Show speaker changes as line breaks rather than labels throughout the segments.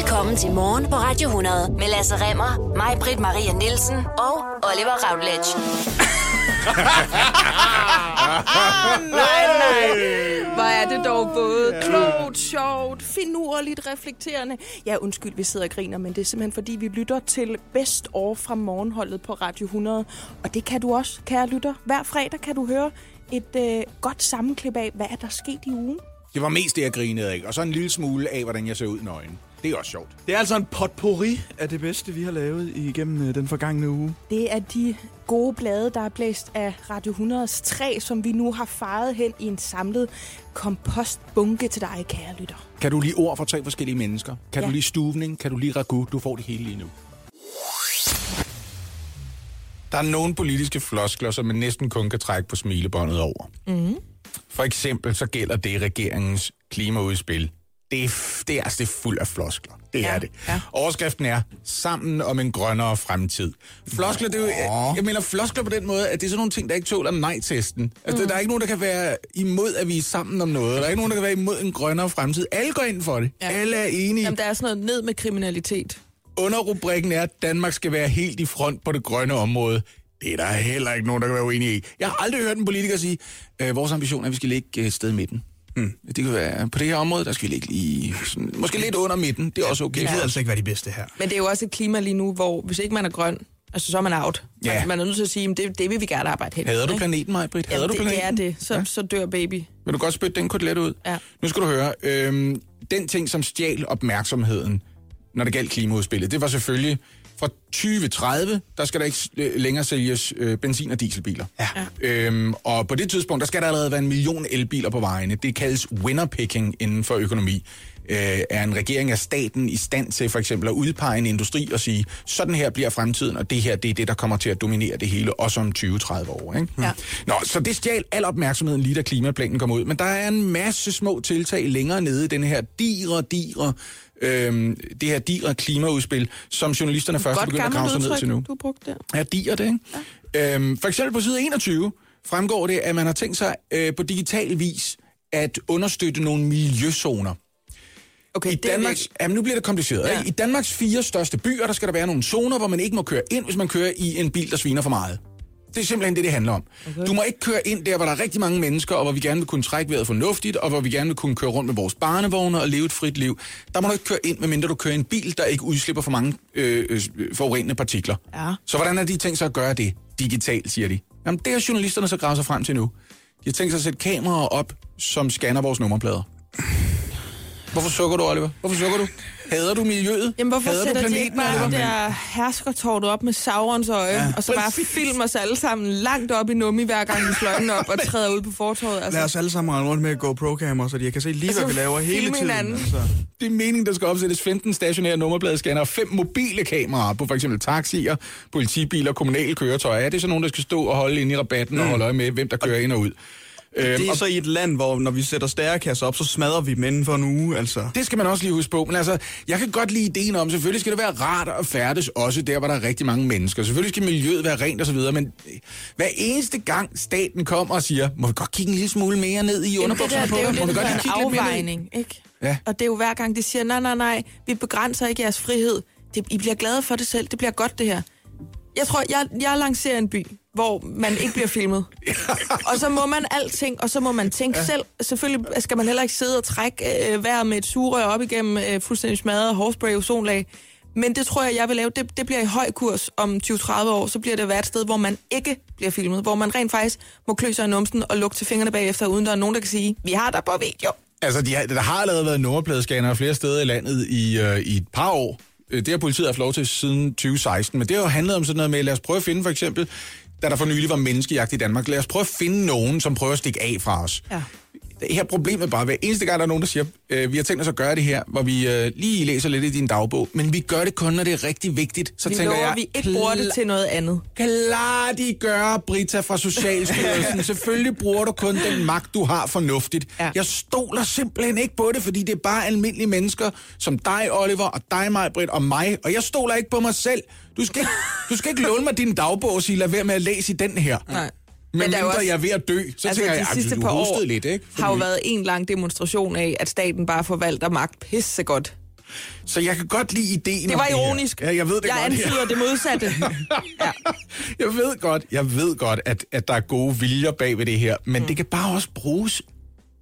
Velkommen til Morgen på Radio 100 med Lasse Remmer, mig, Britt Maria Nielsen og Oliver Routledge.
Nej, nej. Hvor er det dog både klogt, sjovt, finurligt, reflekterende. Ja, undskyld, vi sidder og griner, men det er simpelthen fordi, vi lytter til Best År fra morgenholdet på Radio 100. Og det kan du også, kære lytter. Hver fredag kan du høre et øh, godt sammenklip af, hvad er der sket i ugen.
Det var mest det, jeg grinede af. Og så en lille smule af, hvordan jeg ser ud nøgen. Det er også sjovt.
Det er altså en potpourri af det bedste, vi har lavet igennem øh, den forgangne uge.
Det er de gode blade, der er blæst af Radio 100's træ, som vi nu har faret hen i en samlet kompostbunke til dig, kære lytter.
Kan du lige ord for tre forskellige mennesker? Kan
Ja.
du lige stuvning? Kan du lige ragu? Du får det hele lige nu. Der er nogle politiske floskler, som man næsten kun kan trække på smilebåndet over. Mm. For eksempel så gælder det regeringens klimaudspil. Det er, det er, altså, det er fuld af floskler. Det
Ja,
er det.
ja.
Overskriften er Sammen om en grønnere fremtid. Floskler, det er jo, jeg, jeg mener floskler på den måde, at det er sådan nogle ting, der ikke tåler nej-testen. Altså, mm. der er ikke nogen, der kan være imod, at vi er sammen om noget. Der er ikke nogen, der kan være imod en grønnere fremtid. Alle går ind for det.
Ja.
Ja. Alle er enige.
Jamen, der er sådan noget ned med kriminalitet.
Underrubrikken er, at Danmark skal være helt i front på det grønne område. Det er der heller ikke nogen, der kan være uenige i. Jeg har aldrig hørt en politiker sige, øh, vores ambition er, at vi skal ligge et sted i midten. Hmm. Det kan være, på det her område, der skal vi ligge lige, sådan, måske lidt under midten. Det er også okay.
Vi kan
os.
altså ikke være de bedste her.
Men det er jo også et klima lige nu, hvor hvis ikke man er grøn, altså så er man out.
Ja.
Man, man er nødt til at sige, at det, det vil vi gerne arbejde hen.
Hader du planeten, mig, Britt? Hader
Jamen,
du planeten?
det er det. Så, ja. så dør baby.
Vil du godt spytte den kotelet ud?
Ja.
Nu skal du høre. Øhm, den ting, som stjal opmærksomheden, når det galt klimaudspillet, det var selvfølgelig fra 2030, der skal der ikke længere sælges øh, benzin- og dieselbiler.
Ja.
Øhm, og på det tidspunkt, der skal der allerede være en million elbiler på vejene. Det kaldes winnerpicking inden for økonomi. Øh, er en regering af staten i stand til for eksempel at udpege en industri og sige, sådan her bliver fremtiden, og det her det er det, der kommer til at dominere det hele, også om 20-30 år. Ikke?
Ja.
Nå, så det stjal al opmærksomheden lige da klimaplanen kom ud. Men der er en masse små tiltag længere nede i den her digre, digre, øhm, det her digre klimaudspil, som journalisterne først
Godt
begyndt at grave sig ned til nu.
du brugte der.
Ja, diger det, ikke? Ja. Øhm, for eksempel på side 21 fremgår det, at man har tænkt sig øh, på digital vis at understøtte nogle miljøzoner.
Okay,
I
det
Danmarks,
virkelig-
jamen nu bliver det kompliceret.
Ja.
Ja. I Danmarks fire største byer, der skal der være nogle zoner, hvor man ikke må køre ind, hvis man kører i en bil, der sviner for meget. Det er simpelthen det, det handler om. Okay. Du må ikke køre ind der, hvor der er rigtig mange mennesker, og hvor vi gerne vil kunne trække vejret fornuftigt, og hvor vi gerne vil kunne køre rundt med vores barnevogne og leve et frit liv. Der må du ikke køre ind, medmindre du kører en bil, der ikke udslipper for mange øh, øh, forurenende partikler.
Ja.
Så hvordan er de tænkt sig at gøre det digitalt, siger de? Jamen, det har journalisterne så gravet sig frem til nu. De har tænkt sig at sætte kameraer op, som scanner vores nummerplader. Hvorfor sukker du, Oliver? Hvorfor sukker du? Hader du miljøet?
Jamen, hvorfor
Hader du
sætter de
planeten,
ikke bare
Oliver?
det der herskertårtet op med Saurons øje, ja, og så bare filmer os alle sammen langt op i nummi, hver gang vi slår den op og træder ud på fortorvet? Altså,
Lad os alle sammen rende rundt med GoPro-kamera, så de kan se lige, hvad vi laver hele tiden.
hinanden.
Altså.
Det er meningen, der skal opsættes 15 stationære nummerpladescanner og 5 mobile kameraer på f.eks. taxier, politibiler, kommunale køretøjer. Er det så nogen, der skal stå og holde inde i rabatten mm. og holde øje med, hvem der kører ind og ud? Øhm,
Det er
og
så i et land, hvor når vi sætter stærekasser op, så smadrer vi dem inden for en uge, altså.
det skal man også lige huske på. Men altså, jeg kan godt lide ideen om, selvfølgelig skal det være rart at færdes, også der, hvor der er rigtig mange mennesker. Selvfølgelig skal miljøet være rent osv., men hver eneste gang staten kommer og siger, må vi godt kigge en lille smule mere ned i underbukserne på
det er jo?
Må vi godt
en
lige kigge lidt mere ned?
afvejning, ikke?
Ja.
Og det er jo hver gang, de siger, nej, nej, nej, vi begrænser ikke jeres frihed. Det, I bliver glade for det selv, det bliver godt det her. Jeg tror, jeg, jeg lancerer en by, hvor man ikke bliver filmet. og så må man alting, og så må man tænke ja. selv. Selvfølgelig skal man heller ikke sidde og trække øh, vejr med et sugerør op igennem øh, fuldstændig smadret hårspray ozonlag. Men det tror jeg, jeg vil lave. Det, det bliver i høj kurs om 20-30 år. Så bliver det været et sted, hvor man ikke bliver filmet. Hvor man rent faktisk må klø sig i numsen og lugte til fingrene bagefter, uden der er nogen, der kan sige, vi har dig på video.
Altså, de har, der har allerede været nummerpladescanner flere steder i landet i, øh, i et par år. Øh, det har politiet haft lov til siden 2016, men det har jo handlet om sådan noget med, lad os prøve at finde for eksempel, da der for nylig var menneskejagt i Danmark, lad os prøve at finde nogen, som prøver at stikke af fra os.
Ja.
Det her problem er bare, hver eneste gang, der er nogen, der siger, øh, vi har tænkt os at gøre det her, hvor vi øh, lige læser lidt i din dagbog, men vi gør det kun, når det er rigtig vigtigt. Så
Vi
tænker
lover,
jeg,
vi ikke bruger det til noget andet.
Klart de gør, Brita fra Socialstyrelsen. Selvfølgelig bruger du kun den magt, du har fornuftigt.
Ja.
Jeg stoler simpelthen ikke på det, fordi det er bare almindelige mennesker, som dig, Oliver, og dig, mig, Britt, og mig. Og jeg stoler ikke på mig selv. Du skal du skal ikke låne mig din dagbog og sige, lad være med at læse i den her.
Nej.
Men,
Men der er også-
jeg er ved at dø, så
Altså,
tænker
de
jeg,
sidste
at du
par år
lidt, ikke?
har jo
Fordi-
været en lang demonstration af, at staten bare forvalter magt pissegodt.
Så jeg kan godt lide ideen
Det var ironisk.
Ja, jeg ved det
jeg
godt.
antyder det modsatte. ja.
Jeg ved godt, jeg ved godt, at, at der er gode viljer bag ved det her, men mm. det kan bare også bruges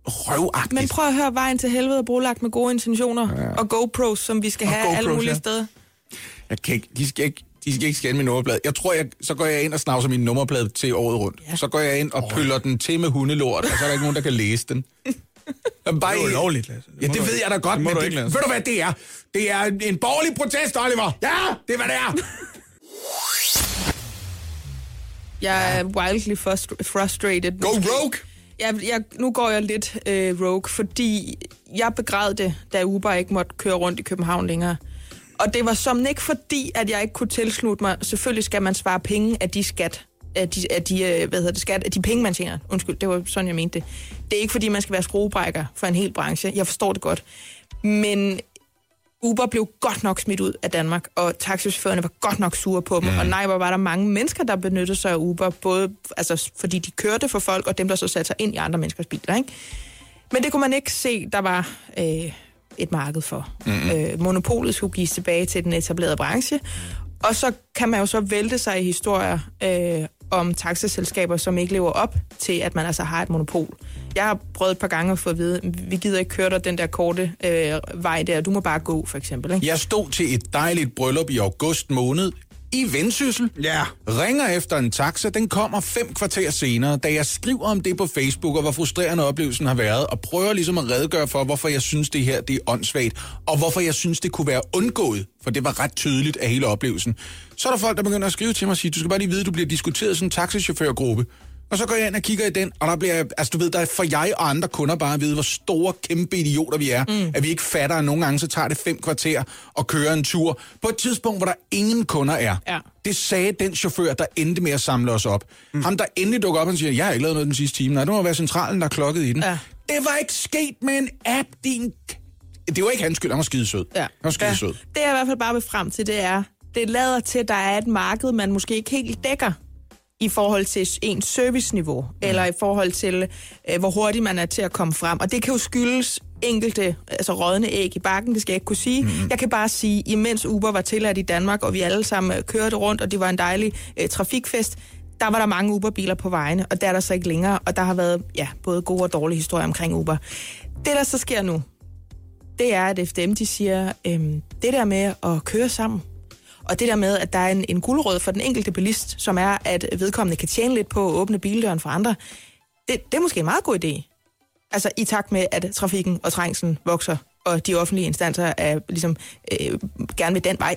røvagtigt.
Men prøv at høre vejen til helvede brolagt med gode intentioner. Ja. Og GoPros, som vi skal
Og
have alle
GoPros,
mulige
ja.
steder.
Jeg kan ikke, de skal ikke, de skal ikke scanne min nummerplade. Jeg tror, jeg, så går jeg ind og snavser min nummerplade til året rundt. Ja. Så går jeg ind og pøller den til med hundelort, og så er der ikke nogen, der kan læse den. Jamen, bare
Det er jo
i-
lovligt, Lasse.
Ja,
må
det ved
ikke.
jeg da godt,
Det må
men
du
det,
ikke,
ved du hvad det er? Det er en borgerlig protest, Oliver. Ja, det er, hvad det er.
Jeg er wildly frust- frustrated.
Go rogue!
Jeg, jeg, nu går jeg lidt øh, rogue, fordi jeg begræd det, da Uber ikke måtte køre rundt i København længere. Og det var som ikke fordi, at jeg ikke kunne tilslutte mig. Selvfølgelig skal man svare penge af de skat, af de, af de, øh, hvad hedder det, skat, af de penge, man tjener. Undskyld, det var sådan, jeg mente det. Det er ikke fordi, man skal være skruebrækker for en hel branche. Jeg forstår det godt. Men Uber blev godt nok smidt ud af Danmark, og taxichaufførerne var godt nok sure på dem. Mm. Og nej, hvor var der mange mennesker, der benyttede sig af Uber, både altså, fordi de kørte for folk, og dem, der så satte sig ind i andre menneskers biler. Ikke? Men det kunne man ikke se, der var øh, et marked for. Mm. Øh, monopolet skulle gives tilbage til den etablerede branche, og så kan man jo så vælte sig i historier øh, om taxaselskaber, som ikke lever op til, at man altså har et monopol. Jeg har prøvet et par gange at få at vide, vi gider ikke køre dig den der korte øh, vej der, du må bare gå, for eksempel. Ikke?
Jeg stod til et dejligt bryllup i august måned i Vendsyssel.
Ja.
Ringer efter en taxa, den kommer fem kvarter senere, da jeg skriver om det på Facebook, og hvor frustrerende oplevelsen har været, og prøver ligesom at redegøre for, hvorfor jeg synes, det her det er åndssvagt, og hvorfor jeg synes, det kunne være undgået, for det var ret tydeligt af hele oplevelsen. Så er der folk, der begynder at skrive til mig og sige, du skal bare lige vide, du bliver diskuteret som en taxichaufførgruppe. Og så går jeg ind og kigger i den, og der bliver, altså du ved, der er for jeg og andre kunder bare at vide, hvor store, kæmpe idioter vi er. Mm. At vi ikke fatter, at nogle gange så tager det fem kvarter at køre en tur. På et tidspunkt, hvor der ingen kunder er.
Ja.
Det sagde den chauffør, der endte med at samle os op. Mm. Ham, der endelig dukker op og siger, jeg har ikke lavet noget den sidste time. Nej, det må være centralen, der er klokket i den.
Ja.
Det var ikke sket med en app, din... Det var ikke hans skyld, han var skide sød.
Ja.
Han var skide
ja. Det jeg i hvert fald bare vil frem til, det er, det lader til, at der er et marked, man måske ikke helt dækker i forhold til ens serviceniveau, mm. eller i forhold til, øh, hvor hurtigt man er til at komme frem. Og det kan jo skyldes enkelte, altså rådne æg i bakken, det skal jeg ikke kunne sige. Mm. Jeg kan bare sige, imens Uber var tilladt i Danmark, og vi alle sammen øh, kørte rundt, og det var en dejlig øh, trafikfest, der var der mange Uber-biler på vejene, og der er der så ikke længere, og der har været ja, både gode og dårlige historier omkring Uber. Det, der så sker nu, det er, at FDM de siger, øhm, det der med at køre sammen, og det der med, at der er en, en guldråd for den enkelte bilist, som er, at vedkommende kan tjene lidt på at åbne bildøren for andre, det, det er måske en meget god idé. Altså i takt med, at trafikken og trængslen vokser, og de offentlige instanser er ligesom øh, gerne ved den vej.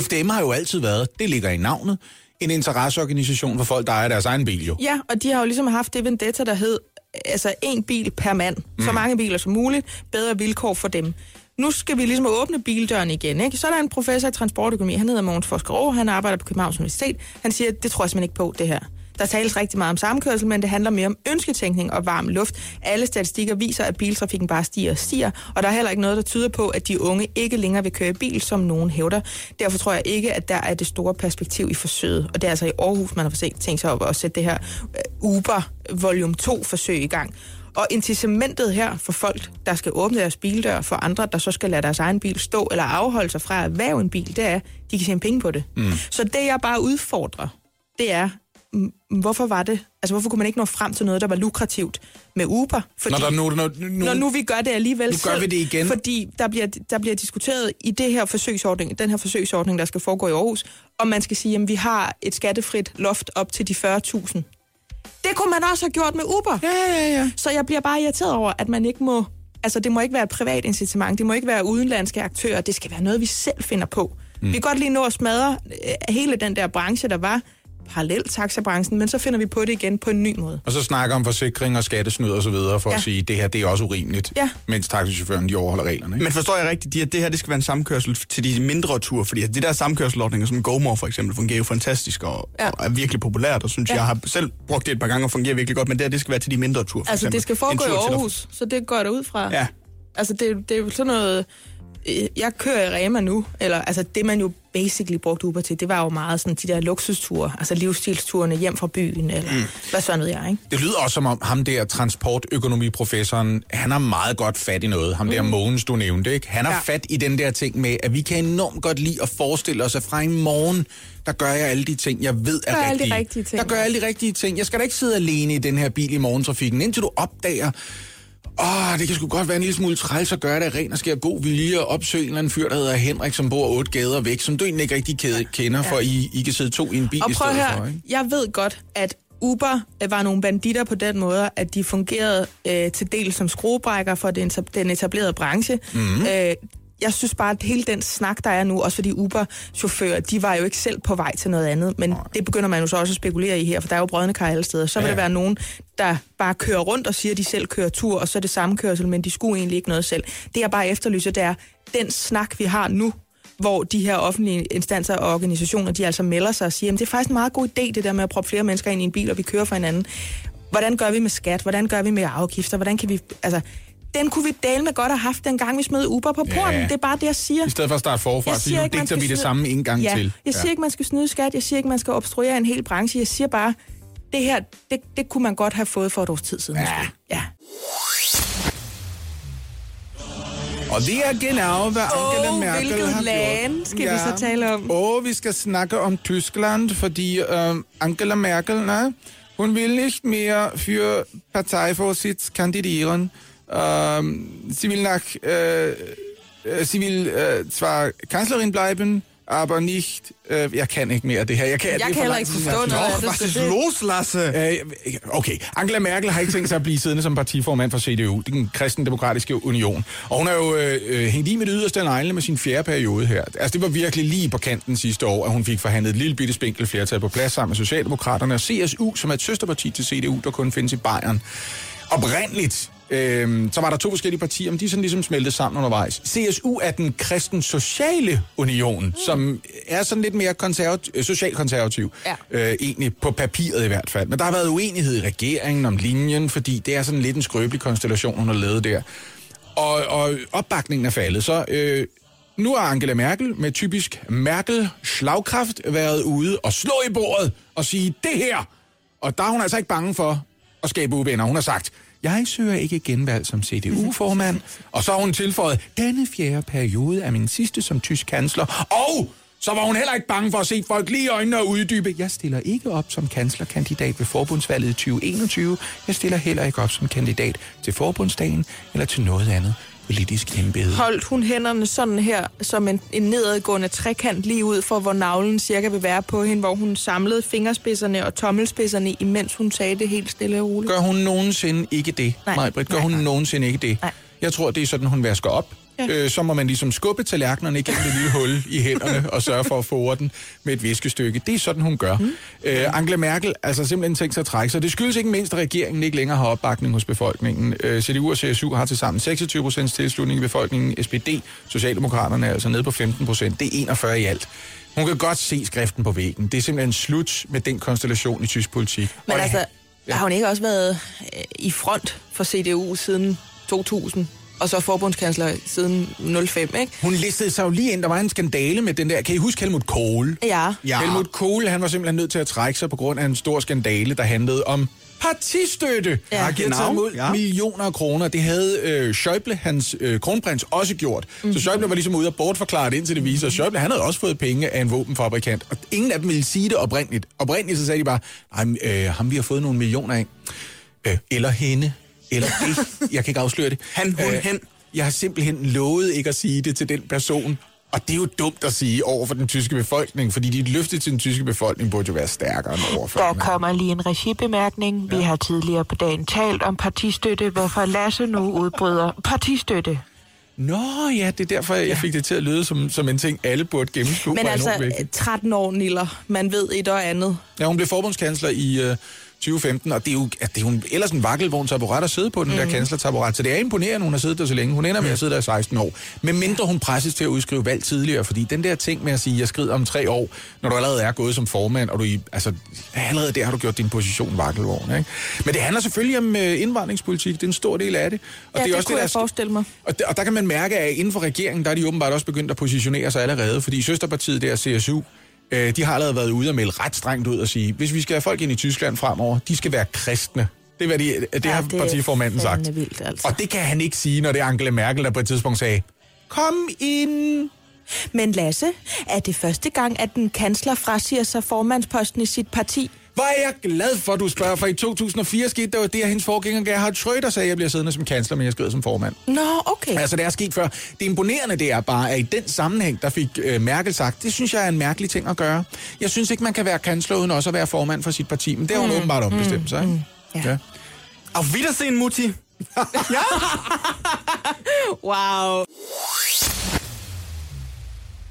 FDM har jo altid været, det ligger i navnet, en interesseorganisation for folk, der ejer deres egen bil jo.
Ja, og de har jo ligesom haft det vendetta, der hed altså en bil per mand. Mm. Så mange biler som muligt, bedre vilkår for dem. Nu skal vi ligesom åbne bildøren igen. Ikke? Så er der en professor i transportøkonomi, han hedder Mogens Forskerå, han arbejder på Københavns Universitet. Han siger, det tror jeg simpelthen ikke på, det her. Der tales rigtig meget om samkørsel, men det handler mere om ønsketænkning og varm luft. Alle statistikker viser, at biltrafikken bare stiger og stiger, og der er heller ikke noget, der tyder på, at de unge ikke længere vil køre i bil, som nogen hævder. Derfor tror jeg ikke, at der er det store perspektiv i forsøget. Og det er altså i Aarhus, man har forsøgt tænkt sig op at sætte det her øh, Uber Volume 2-forsøg i gang. Og incitamentet her for folk, der skal åbne deres bildør, for andre, der så skal lade deres egen bil stå eller afholde sig fra at erhverve en bil, det er, de kan tjene penge på det. Mm. Så det, jeg bare udfordrer, det er, hvorfor var det, altså hvorfor kunne man ikke nå frem til noget, der var lukrativt med Uber? Fordi,
Når der nu, når, nu,
når nu vi gør det alligevel
Nu gør
selv,
vi det igen.
fordi der bliver, der bliver diskuteret i det her forsøgsordning, den her forsøgsordning, der skal foregå i Aarhus, om man skal sige, at vi har et skattefrit loft op til de 40.000. Det kunne man også have gjort med Uber.
Ja, ja, ja.
Så jeg bliver bare irriteret over, at man ikke må... Altså, det må ikke være et privat incitament. Det må ikke være udenlandske aktører. Det skal være noget, vi selv finder på. Mm. Vi kan godt lige nå at smadre øh, hele den der branche, der var parallelt taxabranchen, men så finder vi på det igen på en ny måde.
Og så snakker om forsikring og skattesnyd og så videre, for ja. At sige, at det her det er også urimeligt,
Ja.
mens taxichaufføren de overholder reglerne. Ikke?
Men forstår jeg rigtigt, at det her det skal være en samkørsel til de mindre ture? Fordi de der samkørselsordninger, som GoMore for eksempel, fungerer jo fantastisk og, ja. Og er virkelig populært, og synes ja. Jeg har selv brugt det et par gange og fungerer virkelig godt, men det her det skal være til de mindre ture. For
Altså,
eksempel.
det skal foregå i Aarhus, så det går jeg ud fra.
Ja.
Altså, det, det er jo sådan noget jeg kører i Rema nu, eller altså det man jo basically brugte Uber til, det var jo meget sådan de der luksusture, altså livsstilsturene hjem fra byen, eller mm. hvad sådan noget jeg, ikke?
Det lyder også som om ham der transportøkonomiprofessoren, han har meget godt fat i noget. Ham der Mogens, du nævnte, ikke? Han har
Ja.
fat i den der ting med, at vi kan enormt godt lide at forestille os, at fra i morgen, der gør jeg alle de ting, jeg ved er
Gør alle de
rigtige.
rigtige ting.
Der gør jeg alle de rigtige ting. Jeg skal da ikke sidde alene i den her bil i morgentrafikken, indtil du opdager, Åh, det kan sgu godt være en lille smule træls at gøre det ren og skær god vilje og opsøge en eller anden fyr, der hedder Henrik, som bor otte gader væk, som du egentlig ikke rigtig kender, for I, I kan sidde to i en bil
Og
i stedet
høre,
for, ikke?
jeg ved godt, at Uber øh, var nogle banditter på den måde, at de fungerede øh, til del som skruebrækker for den, den etablerede branche.
Mhm.
Mm-hmm. Øh, jeg synes bare, at hele den snak, der er nu, også fordi Uber-chauffører, de var jo ikke selv på vej til noget andet, men det begynder man jo så også at spekulere i her, for der er jo brødende kar alle steder. Så vil
Ja.
der være nogen, der bare kører rundt og siger, at de selv kører tur, og så er det samme kørsel, men de skulle egentlig ikke noget selv. Det jeg bare efterlyser, det er den snak, vi har nu, hvor de her offentlige instanser og organisationer, de altså melder sig og siger, at det er faktisk en meget god idé, det der med at proppe flere mennesker ind i en bil, og vi kører for hinanden. Hvordan gør vi med skat? Hvordan gør vi med afgifter? Hvordan kan vi... Altså, den kunne vi dele med godt have haft, dengang vi smed Uber på porten.
Ja.
Det er bare det, jeg siger.
I stedet for at starte forfra, så nu digter vi det samme en gang
ja.
til.
Jeg siger ikke, man skal snyde skat. Jeg siger ikke, man skal obstruere en hel branche. Jeg siger bare, det her, det, det kunne man godt have fået for et års tid siden.
Ja.
måske. ja.
Og det er genau, hvad Angela Merkel
hvilket
har
land
gjort.
skal vi så tale om?
Og vi skal snakke om Tyskland, fordi øh, Angela Merkel, nej, hun vil nicht mehr für Parteivorsitz kandidieren. Ähm, sie will nach, äh, äh, sie will äh, zwar Kanzlerin bleiben, aber nicht, äh, jeg kan ikke mere det her. Jeg kan,
Jeg kan heller ikke forstå noget af det.
Was
så
ist
det-
los, Lasse?
Øh, okay, Angela Merkel har ikke tænkt sig at blive siddende som partiformand for CDU, den kristendemokratiske union. Og hun er jo øh, øh, hængt i med det yderste negle med sin fjerde periode her. Altså, det var virkelig lige på kanten sidste år, at hun fik forhandlet et lille bitte spinkel flertal på plads sammen med Socialdemokraterne og CSU, som er et søsterparti til CDU, der kun findes i Bayern. Oprindeligt, øh, så var der to forskellige partier, men de sådan ligesom smeltet sammen undervejs. CSU er den kristen sociale union, mm. som er sådan lidt mere konservativ, øh, socialkonservativ.
Ja.
Øh, egentlig på papiret i hvert fald. Men der har været uenighed i regeringen om linjen, fordi det er sådan lidt en skrøbelig konstellation, hun har lavet der. Og, og opbakningen er faldet. Så øh, nu har Angela Merkel med typisk Merkel-slagkraft været ude og slå i bordet og sige det her. Og der er hun altså ikke bange for at skabe uvenner. Hun har sagt, jeg søger ikke genvalg som CDU-formand. og så har hun tilføjet, denne fjerde periode er min sidste som tysk kansler. Og så var hun heller ikke bange for at se folk lige i øjnene og uddybe. Jeg stiller ikke op som kanslerkandidat ved forbundsvalget i 2021. Jeg stiller heller ikke op som kandidat til forbundsdagen eller til noget andet politisk embede.
Holdt hun hænderne sådan her, som en, en nedadgående trekant lige ud for, hvor navlen cirka vil være på hende, hvor hun samlede fingerspidserne og tommelspidserne, imens hun sagde det helt stille og roligt.
Gør hun nogensinde ikke det,
Nej.
Majbrit? Gør
Nej,
hun
nej.
nogensinde ikke det?
Nej.
Jeg tror, det er sådan, hun vasker op.
Ja.
Øh, så må man ligesom skubbe tallerkenerne igennem det lille hul i hænderne og sørge for at få den med et viskestykke. Det er sådan, hun gør. Mm. Øh, Angela Merkel altså simpelthen tænkt sig at trække sig. Det skyldes ikke mindst, at regeringen ikke længere har opbakning hos befolkningen. Øh, CDU og CSU har til sammen 26 procents tilslutning i befolkningen. SPD, Socialdemokraterne er altså nede på 15 procent. Det er 41 i alt. Hun kan godt se skriften på væggen. Det er simpelthen slut med den konstellation i tysk politik.
Men
Og-
altså,
Ja.
har hun ikke også været øh, i front for CDU siden 2000? Og så forbundskansler siden 05, ikke?
Hun listede sig jo lige ind. Der var en skandale med den der... Kan I huske Helmut Kohl?
Ja.
Ja. Helmut Kohl, han var simpelthen nødt til at trække sig på grund af en stor skandale, der handlede om partistøtte.
Ja,
havde
genau.
imod
Ja.
millioner af kroner. Det havde øh, Schäuble, hans øh, kronprins, også gjort. Mm. Så Schäuble var ligesom ude og bortforklare det indtil det viser. sig. Schäuble, han havde også fået penge af en våbenfabrikant. Og ingen af dem ville sige det oprindeligt. Oprindeligt så sagde de bare, nej, øh, ham vi har fået nogle millioner af. Øh, eller hende. Eller det. Jeg kan ikke afsløre det. Øh,
Han, hun, hen.
Jeg har simpelthen lovet ikke at sige det til den person. Og det er jo dumt at sige over for den tyske befolkning, fordi dit løfte til den tyske befolkning burde jo være stærkere end overfor.
Der kommer lige en regibemærkning. Vi har tidligere på dagen talt om partistøtte, hvorfor Lasse nu udbryder partistøtte.
Nå ja, det er derfor, jeg fik det til at lyde som, som en ting, alle burde gennemskue.
Men altså,
enormt vigtigt.
13 år, Niller. Man ved et og andet.
Ja, hun blev forbundskansler i øh, 2015, og det er jo, at det er jo en, ellers en vakkelvogn taburet at sidde på, den mm. der kanslertaburet. Så det er imponerende, at hun har siddet der så længe. Hun ender med at sidde der i 16 år. Men mindre hun presses til at udskrive valg tidligere, fordi den der ting med at sige, jeg skrider om tre år, når du allerede er gået som formand, og du i, altså, allerede der har du gjort din position vakkelvogn. Ikke? Men det handler selvfølgelig om øh, indvandringspolitik. Det er en stor del af det. Og
Ja, det,
er
det kunne
der
jeg forestille mig.
og der, og der kan man mærke, at inden for regeringen, der er de åbenbart også begyndt at positionere sig allerede, fordi søsterpartiet der, CSU, øh, de har allerede været ude og melde ret strengt ud og sige, hvis vi skal have folk ind i Tyskland fremover, de skal være kristne. Det, hvad de, det
Ja,
har
det
partiformanden sagt.
vildt, altså.
Og det kan han ikke sige, når det er Angela Merkel, der på et tidspunkt sagde, kom ind.
Men Lasse, er det første gang, at en kansler frasiger sig formandsposten i sit parti?
Hvor er jeg glad for, at du spørger, for i 2004 skete der jo det, at hendes forgænger Gerhard Schröder sagde, at jeg bliver siddende som kansler, men jeg skrider som formand.
Nå, okay.
Altså, det er sket før. Det imponerende, det er bare, at i den sammenhæng, der fik øh, Merkel sagt, det synes jeg er en mærkelig ting at gøre. Jeg synes ikke, man kan være kansler uden også at være formand for sit parti, men det har hun mm. åbenbart ombestemt sig, ikke?
ja.
ja.
Auf Wiedersehen, Mutti.
Wow.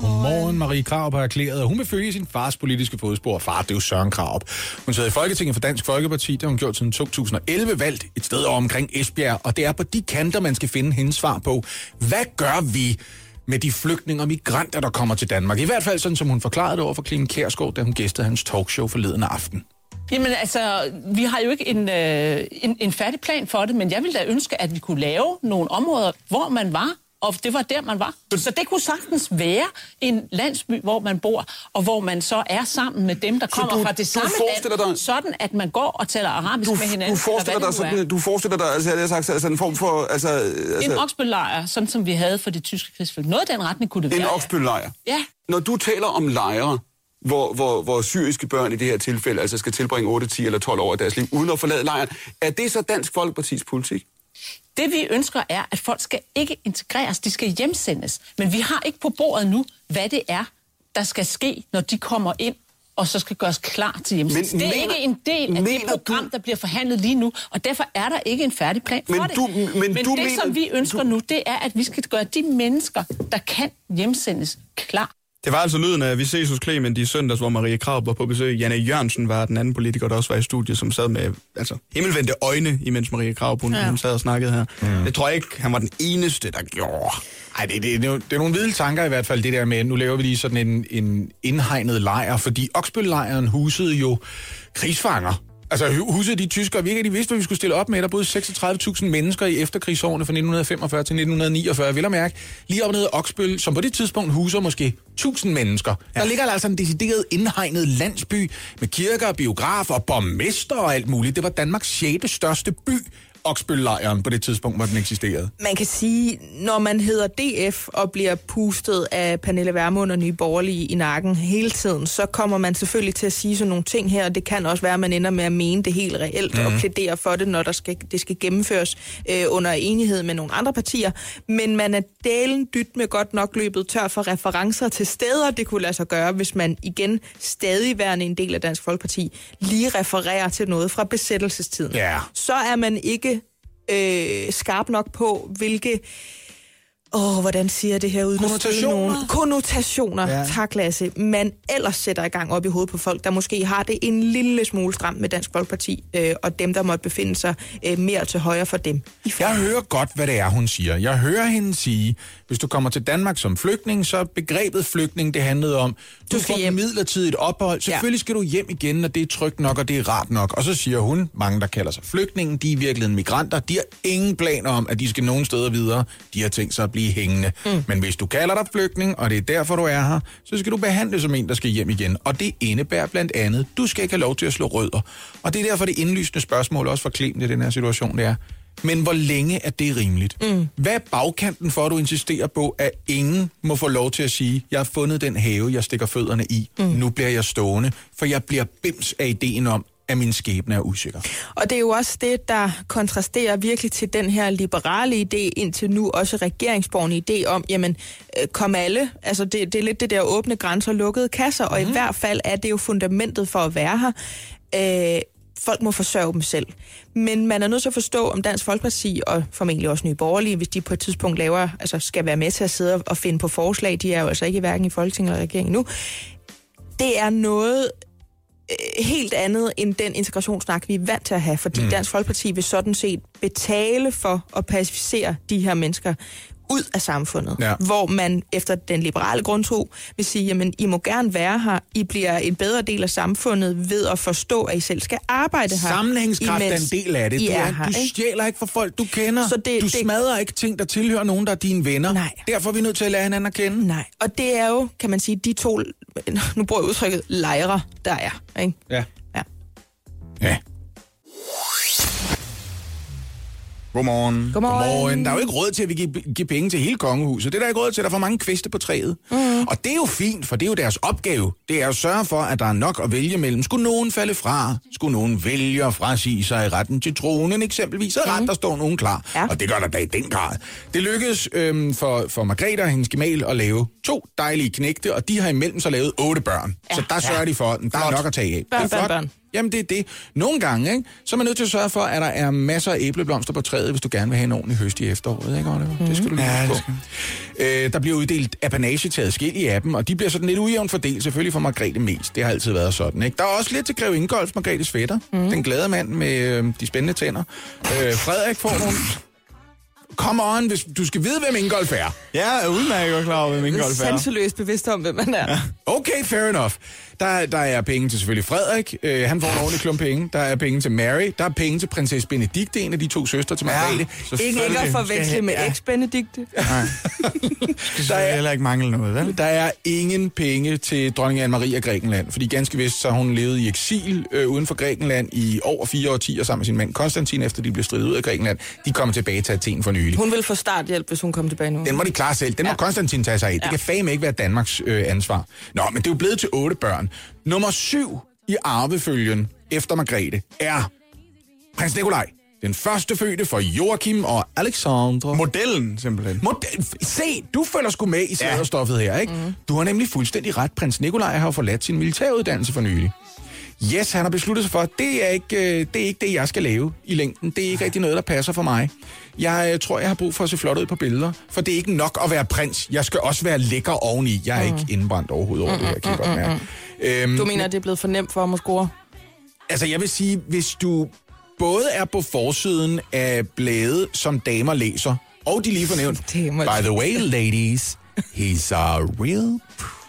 Godmorgen, Marie Krav har erklæret, at hun vil følge sin fars politiske fodspor. Far, det er jo Søren Krav. Hun sidder i Folketinget for Dansk Folkeparti, det har hun gjort siden 2011, valgt et sted over omkring Esbjerg, og det er på de kanter, man skal finde hendes svar på. Hvad gør vi med de flygtninge og migranter, der kommer til Danmark? I hvert fald sådan, som hun forklarede det over for Clean Kærsgaard, da hun gæstede hans talkshow forleden aften.
Jamen altså, vi har jo ikke en, øh, en, en færdig plan for det, men jeg ville da ønske, at vi kunne lave nogle områder, hvor man var, og det var der, man var. Så det kunne sagtens være en landsby, hvor man bor, og hvor man så er sammen med dem, der kommer
du-
fra det samme land,
dig-
sådan at man går og taler arabisk
Du,
med hinanden.
du forestiller dig
det
sådan, du forestiller dig, altså, jeg sagt, altså en form for, altså,
er. En
altså
oksbøllejr, sådan som vi havde for de tyske krigsfølge. Noget af den retning kunne det
en
være. ja.
oksbøllejr.
Ja.
Når du taler om lejre, hvor, hvor, hvor syriske børn i det her tilfælde altså skal tilbringe 8, 10 eller 12 år af deres liv uden at forlade lejren, er det så Dansk Folkepartis politik?
Det vi ønsker er, at folk skal ikke integreres, de skal hjemsendes. Men vi har ikke på bordet nu, hvad det er, der skal ske, når de kommer ind og så skal gøres klar til hjemsendelse. Det er
mener-
ikke en del af det program,
du-
der bliver forhandlet lige nu, og derfor er der ikke en færdig plan for
Men
det.
du- men
men
du
det,
mener-
som vi ønsker
du-
nu, det er, at vi skal gøre de mennesker, der kan hjemsendes, klar.
Det var altså lyden af, vi ses hos Clement i søndags, hvor Marie Krav var på besøg. Janne Jørgensen var den anden politiker, der også var i studiet, som sad med altså, himmelvendte øjne, imens Marie Krav hun, ja. hun sad og snakkede her. Mm. Det tror jeg ikke, han var den eneste, der gjorde.
Ej, det, det, det, er jo- det er nogle vilde tanker i hvert fald, det der med, nu laver vi lige sådan en, en indhegnet lejr, fordi Oksbøl-lejren husede jo krigsfanger. Altså hu- husede de tyskere, vi ikke rigtig vidste, hvad vi skulle stille op med. Der boede 36.000 mennesker i efterkrigsårene fra 1945 til 1949, vil jeg mærke. Lige op nede Oksbøl, som på det tidspunkt huser måske 1000 mennesker. Ja. Der ligger der altså en decideret indhegnet landsby med kirker, biografer, borgmester og alt muligt. Det var Danmarks 6. største by, Oksbøl-lejren, på det tidspunkt, hvor den eksisterede.
Man kan sige, når man hedder DF og bliver pustet af Pernille Vermund og Nye Borgerlige i nakken hele tiden, så kommer man selvfølgelig til at sige sådan nogle ting her, og det kan også være, at man ender med at mene det helt reelt mm. og plædere for det, når der skal, det skal gennemføres øh, under enighed med nogle andre partier. Men man er dalen dyt med godt nok løbet tør for referencer til steder, det kunne lade sig gøre, hvis man igen stadig værende en del af Dansk Folkeparti lige refererer til noget fra besættelsestiden.
Ja.
Så er man ikke øh, skarp nok på, hvilke... Åh, hvordan siger jeg det her uden at
Konnotationer?
nogen? Konnotationer,
Ja.
ja. tak Lasse. Man ellers sætter i gang op i hovedet på folk, der måske har det en lille smule stramt med Dansk Folkeparti, øh, og dem, der måtte befinde sig øh, mere til højre for dem.
Jeg hører godt, hvad det er, hun siger. Jeg hører hende sige, hvis du kommer til Danmark som flygtning, så begrebet flygtning, det handlede om, du,
Du
får
hjem.
midlertidigt ophold. Selvfølgelig skal du hjem igen, når det er trygt nok, og det er rart nok. Og så siger hun, mange der kalder sig flygtninge, de er i virkeligheden migranter. De har ingen planer om, at de skal nogen steder videre. De har tænkt sig at blive hængende. Mm. Men hvis du kalder dig flygtning, og det er derfor, du er her, så skal du behandles som en, der skal hjem igen. Og det indebærer blandt andet, du skal ikke have lov til at slå rødder. Og det er derfor det indlysende spørgsmål også for Clemen i den her situation, det er, men hvor længe er det rimeligt? Mm. Hvad er bagkanten for, at du insisterer på, at ingen må få lov til at sige, jeg har fundet den have, jeg stikker fødderne i, mm. nu bliver jeg stående, for jeg bliver bims af ideen om, at min skæbne er usikker.
Og det er jo også det, der kontrasterer virkelig til den her liberale idé, indtil nu også regeringsborgende idé om, jamen, øh, kom alle. Altså, det, det er lidt det der åbne grænser, lukkede kasser, og i hvert fald er det jo fundamentet for at være her. Øh, folk må forsørge dem selv. Men man er nødt til at forstå, om Dansk Folkeparti og formentlig også Nye Borgerlige, hvis de på et tidspunkt laver, altså skal være med til at sidde og finde på forslag, de er jo altså ikke hverken i Folketinget eller regeringen nu, det er noget, helt andet end den integrationssnak, vi er vant til at have, fordi mm. Dansk Folkeparti vil sådan set betale for at pacificere de her mennesker ud af samfundet,
Ja.
hvor man efter den liberale grundtro vil sige, jamen I må gerne være her, I bliver en bedre del af samfundet ved at forstå, at I selv skal arbejde her.
Sammenhængskraft er en del af det.
I
Du,
er
er,
her,
du
ikke?
stjæler ikke fra folk, du kender.
Så det-
du
det-
smadrer ikke ting, der tilhører nogen, der er dine venner.
Nej.
Derfor er vi nødt til at lære hinanden at kende.
Nej, og det er jo, kan man sige, de to, nu bruger jeg udtrykket, lejre, der er. Ikke?
Ja.
Ja.
Ja.
Godmorgen.
Godmorgen.
Godmorgen. Der er jo ikke råd til, at vi giver, giver penge til hele kongehuset. Det er der ikke råd til, der er for mange kviste på træet. Mm. Og det er jo fint, for det er jo deres opgave. Det er at sørge for, at der er nok at vælge mellem. Skulle nogen falde fra? Skulle nogen vælge at frasige sig retten til tronen eksempelvis? Så er ret, der står nogen klar.
Ja.
Og det gør der da i den grad. Det lykkedes øhm, for, for Margrethe og hendes gemal at lave to dejlige knægte, og de har imellem så lavet otte børn. Ja. Så der sørger de for, at der er nok at tage af.
Børn,
det
børn, børn.
Jamen, det er det. Nogle gange, ikke, så er man nødt til at sørge for, at der er masser af æbleblomster på træet, hvis du gerne vil have en ordentlig høst i efteråret, ikke, Oliver? Mm. Det skal du lige
Ja,
ja,
det
på. Øh, der bliver uddelt apanage til adskillige af dem, og de bliver sådan lidt ujævnt fordelt, selvfølgelig for Margrethe mest. Det har altid været sådan, ikke? Der er også lidt til Greve Ingolf, Margrethes fætter. Mm. Den glade mand med øh, de spændende tænder. Øh, Frederik får nogle... Come on, hvis du skal vide, hvem Ingolf er.
Jeg er udmærket klar over, hvem Ingolf er.
Sanseløst bevidst om, hvem man er. Ja.
Okay, fair enough. Der, der er penge til selvfølgelig Frederik. Øh, han får en ordentlig klump penge. Der er penge til Mary. Der er penge til prinsesse Benedikte, en af de to søstre til Margrethe.
Ikke, ikke at forveksle med eks-Benedikte.
Det skal heller ikke mangle noget, vel?
Der er ingen penge til dronning Anne-Marie af Grækenland, fordi ganske vist så har hun levet i eksil øh, uden for Grækenland i over fire årtier sammen med sin mand Konstantin, efter de blev stridet ud af Grækenland. De kommer tilbage til Athen for nylig.
Hun vil få starthjælp, hvis hun kommer tilbage nu.
Den må de klare selv. Den må
Ja.
Konstantin tage sig af. Det
Ja.
kan fame ikke være Danmarks øh, ansvar. Nå, men det er jo blevet til otte børn. Nummer syv i arvefølgen efter Margrethe er prins Nikolaj. Den første fødte for Joachim og Alexandre.
Modellen, simpelthen.
Model, se, du følger sgu med i sladderstoffet her, ikke? Mm. Du har nemlig fuldstændig ret. Prins Nikolaj har forladt sin militæruddannelse for nylig. Yes, han har besluttet sig for, at det er, ikke, øh, det er ikke det, jeg skal lave i længden. Det er ikke rigtig noget, der passer for mig. Jeg øh, tror, jeg har brug for at se flot ud på billeder, for det er ikke nok at være prins. Jeg skal også være lækker oveni. Jeg er mm. ikke indbrændt overhovedet over det her, kan jeg godt mærke. Øhm,
Du mener, at det er blevet for nemt for ham at score?
Altså, jeg vil sige, hvis du både er på forsiden af blade, som damer læser, og de lige fornævnt, by the way, ladies, he's a real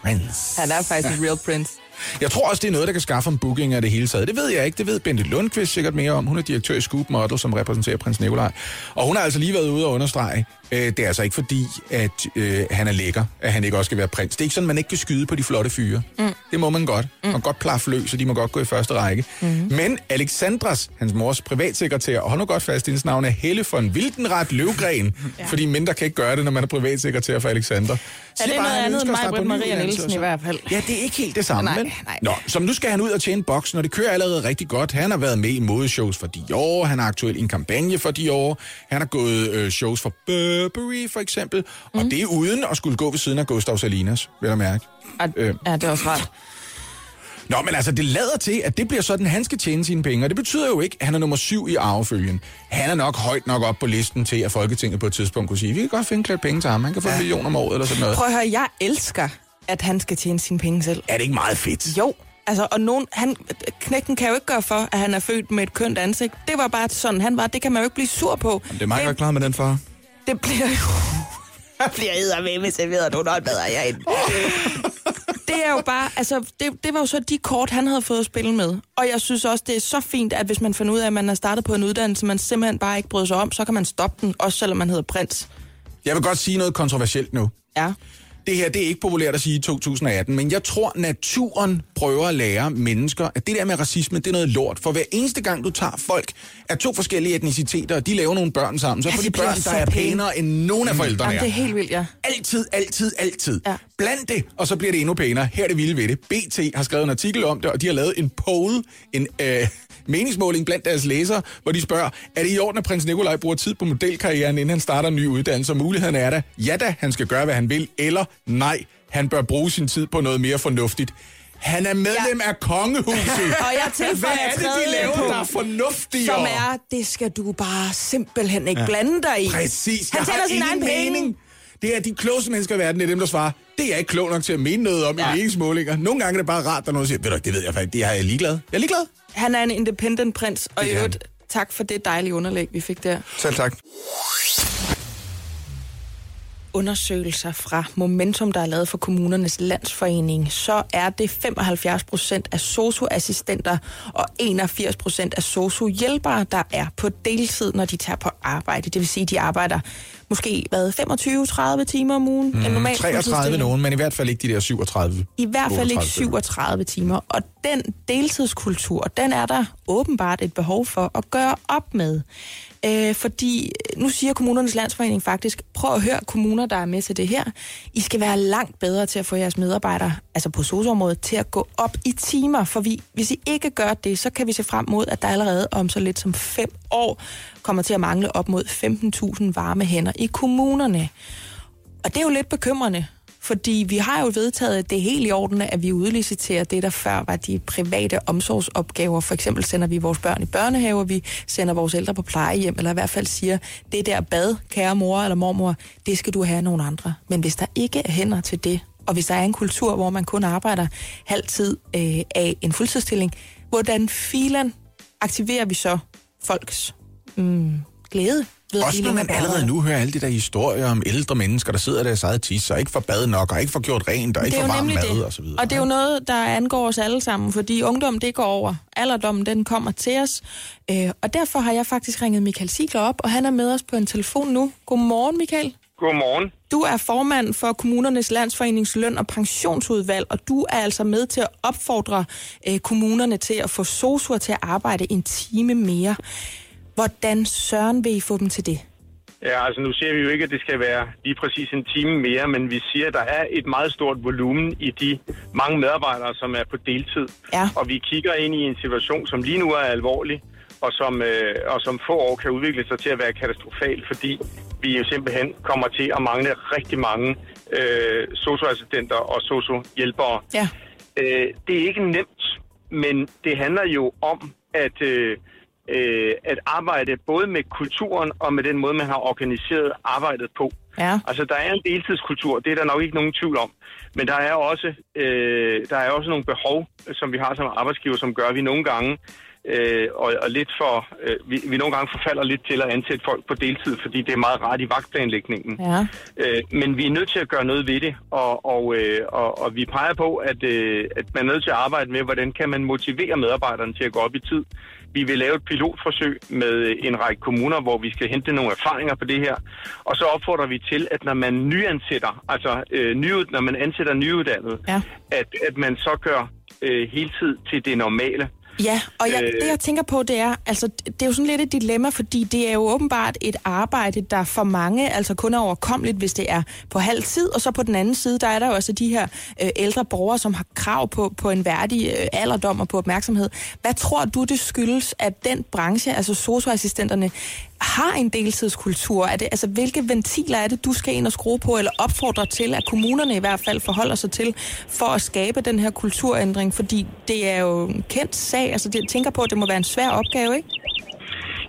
prince.
Han er faktisk en real prince.
Jeg tror også, det er noget, der kan skaffe en booking af det hele taget. Det ved jeg ikke. Det ved Bente Lundqvist sikkert mere om. Hun er direktør i Scoop Model, som repræsenterer prins Nikolaj. Og hun har altså lige været ude og understrege, øh, det er altså ikke fordi, at øh, han er lækker, at han ikke også skal være prins. Det er ikke sådan, man ikke kan skyde på de flotte fyre. Mm. Det må man godt. Man kan godt plaffe løs, og de må godt gå i første række. Mm. Men Alexandras, hans mors privatsekretær, og hold nu godt fast, hendes navn er Helle von Wildenrat Løvgren, ja. fordi mindre kan ikke gøre det, når man er privatsekretær for Alexander.
Er det noget andet end mig, Britt Maria Nielsen i hvert fald?
Ja, det er ikke helt det samme,
Nej, nej.
Nå, så nu skal han ud og tjene boksen, og det kører allerede rigtig godt. Han har været med i modeshows for Dior, han er aktuel i en kampagne for Dior, han har gået øh, shows for Burberry for eksempel, mm. og det er uden at skulle gå ved siden af Gustav Salinas, vil jeg mærke.
Og,
Øh.
ja, det er også rart.
Nå, men altså, det lader til, at det bliver sådan, han skal tjene sine penge, og det betyder jo ikke, at han er nummer syv i arvefølgen. Han er nok højt nok op på listen til, at Folketinget på et tidspunkt kunne sige, vi kan godt finde klædt penge til ham, han kan få ja. en million om året eller sådan noget.
Prøv at høre, jeg elsker, at han skal tjene sine penge selv.
Er det ikke meget fedt?
Jo, altså, og nogen, han, knægten kan jo ikke gøre for, at han er født med et kønt ansigt. Det var bare sådan, han var. Det kan man jo ikke blive sur på.
Det er meget godt klar med den far.
Det bliver jo... Jeg bliver eddermame med serveret nogle håndmadder herinde. det er jo bare, altså, det, det var jo så de kort, han havde fået at spille med. Og jeg synes også, det er så fint, at hvis man finder ud af, at man er startet på en uddannelse, man simpelthen bare ikke bryder sig om, så kan man stoppe den, også selvom man hedder prins.
Jeg vil godt sige noget kontroversielt nu.
Ja.
Det her, det er ikke populært at sige i 2018, men jeg tror, naturen prøver at lære mennesker, at det der med racisme, det er noget lort. For hver eneste gang, du tager folk af to forskellige etniciteter, og de laver nogle børn sammen, så får
de
børn, der er
pæne.
pænere end nogen af forældrene
Jamen, det er
er.
helt vildt, ja.
Altid, altid, altid.
Ja.
Bland det, og så bliver det endnu pænere. Her er det vilde ved det. BT har skrevet en artikel om det, og de har lavet en poll, en øh, meningsmåling blandt deres læsere, hvor de spørger, er det i orden, at prins Nikolaj bruger tid på modelkarrieren, inden han starter en ny uddannelse? Og muligheden er da, ja da, han skal gøre, hvad han vil, eller nej, han bør bruge sin tid på noget mere fornuftigt. Han er medlem ja. af kongehuset.
Og jeg tilføjer
Hvad er det, de laver,
punkt,
der er fornuftigere?
Som er, det skal du bare simpelthen ikke ja. blande dig i.
Præcis.
Han
jeg har
sin egen penge.
mening. Det er de klogeste mennesker i verden, det er dem, der svarer. Det er jeg ikke klog nok til at mene noget om ja. i meningsmålinger. Nogle gange er det bare rart, der er nogen, siger, ved du, det ved jeg faktisk, det er jeg ligeglad. Jeg er ligeglad.
Han er en independent prins, og i øvrigt, tak for det dejlige underlæg, vi fik der.
Selv tak.
Undersøgelser fra Momentum, der er lavet for kommunernes landsforening, så er det 75 procent af socioassistenter og 81 procent af sociohjælpere, der er på deltid, når de tager på arbejde. Det vil sige, at de arbejder måske hvad, 25-30 timer om ugen. Mm, en normal
33
fuldtidsstilling.
nogen, men i hvert fald ikke de der 37.
I hvert fald ikke
38 stykker.
37 timer. Og den deltidskultur, den er der åbenbart et behov for at gøre op med. Øh, fordi nu siger kommunernes landsforening faktisk, prøv at høre kommuner, der er med til det her. I skal være langt bedre til at få jeres medarbejdere, altså på socialområdet, til at gå op i timer. For vi, hvis I ikke gør det, så kan vi se frem mod, at der allerede om så lidt som fem år kommer til at mangle op mod 15.000 varme hænder i kommunerne. Og det er jo lidt bekymrende, fordi vi har jo vedtaget, at det er helt i orden, at vi udliciterer det, der før var de private omsorgsopgaver. For eksempel sender vi vores børn i børnehaver, vi sender vores ældre på plejehjem, eller i hvert fald siger, det der bad, kære mor eller mormor, det skal du have af nogle andre. Men hvis der ikke er hænder til det, og hvis der er en kultur, hvor man kun arbejder halvtid øh, af en fuldtidsstilling, hvordan filen aktiverer vi så folks mm, glæde? Ved at
Også når man allerede nu hører alle de der historier om ældre mennesker, der sidder i deres eget tis, og ikke får bad nok, og ikke får gjort rent, og ikke får varm mad,
det.
og så videre.
Og det er jo noget, der angår os alle sammen, fordi ungdom, det går over. Alderdommen, den kommer til os. Øh, og derfor har jeg faktisk ringet Michael Sigler op, og han er med os på en telefon nu. Godmorgen, Michael.
Godmorgen.
Du er formand for Kommunernes Landsforenings Løn- og Pensionsudvalg, og du er altså med til at opfordre øh, kommunerne til at få sosuer til at arbejde en time mere. Hvordan søren vil I få dem til det?
Ja, altså nu siger vi jo ikke, at det skal være lige præcis en time mere, men vi siger, at der er et meget stort volumen i de mange medarbejdere, som er på deltid.
Ja.
Og vi kigger ind i en situation, som lige nu er alvorlig, og som, øh, og som få år kan udvikle sig til at være katastrofal, fordi vi jo simpelthen kommer til at mangle rigtig mange øh, socioassistenter og sociohjælpere.
Ja.
Øh, det er ikke nemt, men det handler jo om at, øh, øh, at arbejde både med kulturen og med den måde, man har organiseret arbejdet på.
Ja.
Altså, der er en deltidskultur, det er der nok ikke nogen tvivl om. Men der er også, øh, der er også nogle behov, som vi har som arbejdsgiver, som gør, at vi nogle gange øh, og, og lidt for, øh, vi, vi nogle gange forfalder lidt til at ansætte folk på deltid, fordi det er meget rart i vagtplanlægningen.
Ja.
Øh, men vi er nødt til at gøre noget ved det, og, og, øh, og, og vi peger på, at, øh, at man er nødt til at arbejde med, hvordan kan man motivere medarbejderne til at gå op i tid. Vi vil lave et pilotforsøg med en række kommuner, hvor vi skal hente nogle erfaringer på det her. Og så opfordrer vi til, at når man nyansætter, altså øh, nyud, når man ansætter nyuddannet,
Ja.
at, at man så gør øh, heltid til det normale.
Ja, og jeg,
Øh.
det jeg tænker på, det er, altså, det er jo sådan lidt et dilemma, fordi det er jo åbenbart et arbejde, der for mange altså kun er overkommeligt, hvis det er på halv tid, og så på den anden side, der er der jo også de her øh, ældre borgere, som har krav på, på en værdig øh, alderdom og på opmærksomhed. Hvad tror du, det skyldes, at den branche, altså socioassistenterne, har en deltidskultur? Er det, altså, hvilke ventiler er det, du skal ind og skrue på, eller opfordre til, at kommunerne i hvert fald forholder sig til, for at skabe den her kulturændring? Fordi det er jo en kendt sag. Altså, det, jeg tænker på, at det må være en svær opgave, ikke?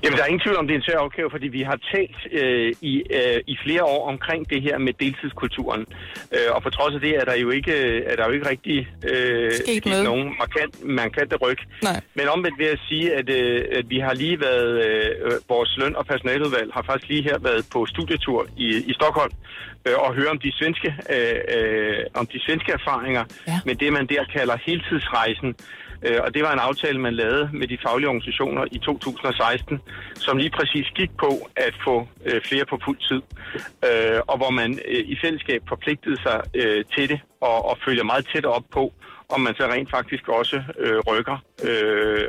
Jamen, der er ingen tvivl om, det er en svær opgave, fordi vi har talt øh, i, øh, i flere år omkring det her med deltidskulturen. Øh, og på trods af det er der jo ikke, er der jo ikke rigtig øh,
Sket
nogen markant, markante ryg.
Nej.
Men omvendt vil jeg sige, at, øh, at vi har lige været, øh, vores løn- og personaludvalg har faktisk lige her været på studietur i, i Stockholm øh, og høre om de svenske, øh, øh, om de svenske erfaringer
Ja.
med det, man der kalder heltidsrejsen. Øh, Og det var en aftale, man lavede med de faglige organisationer i 2016, som lige præcis gik på at få øh, flere på fuld tid. Øh, og hvor man øh, i fællesskab forpligtede sig øh, til det og, og følger meget tæt op på, om man så rent faktisk også øh, rykker. Øh,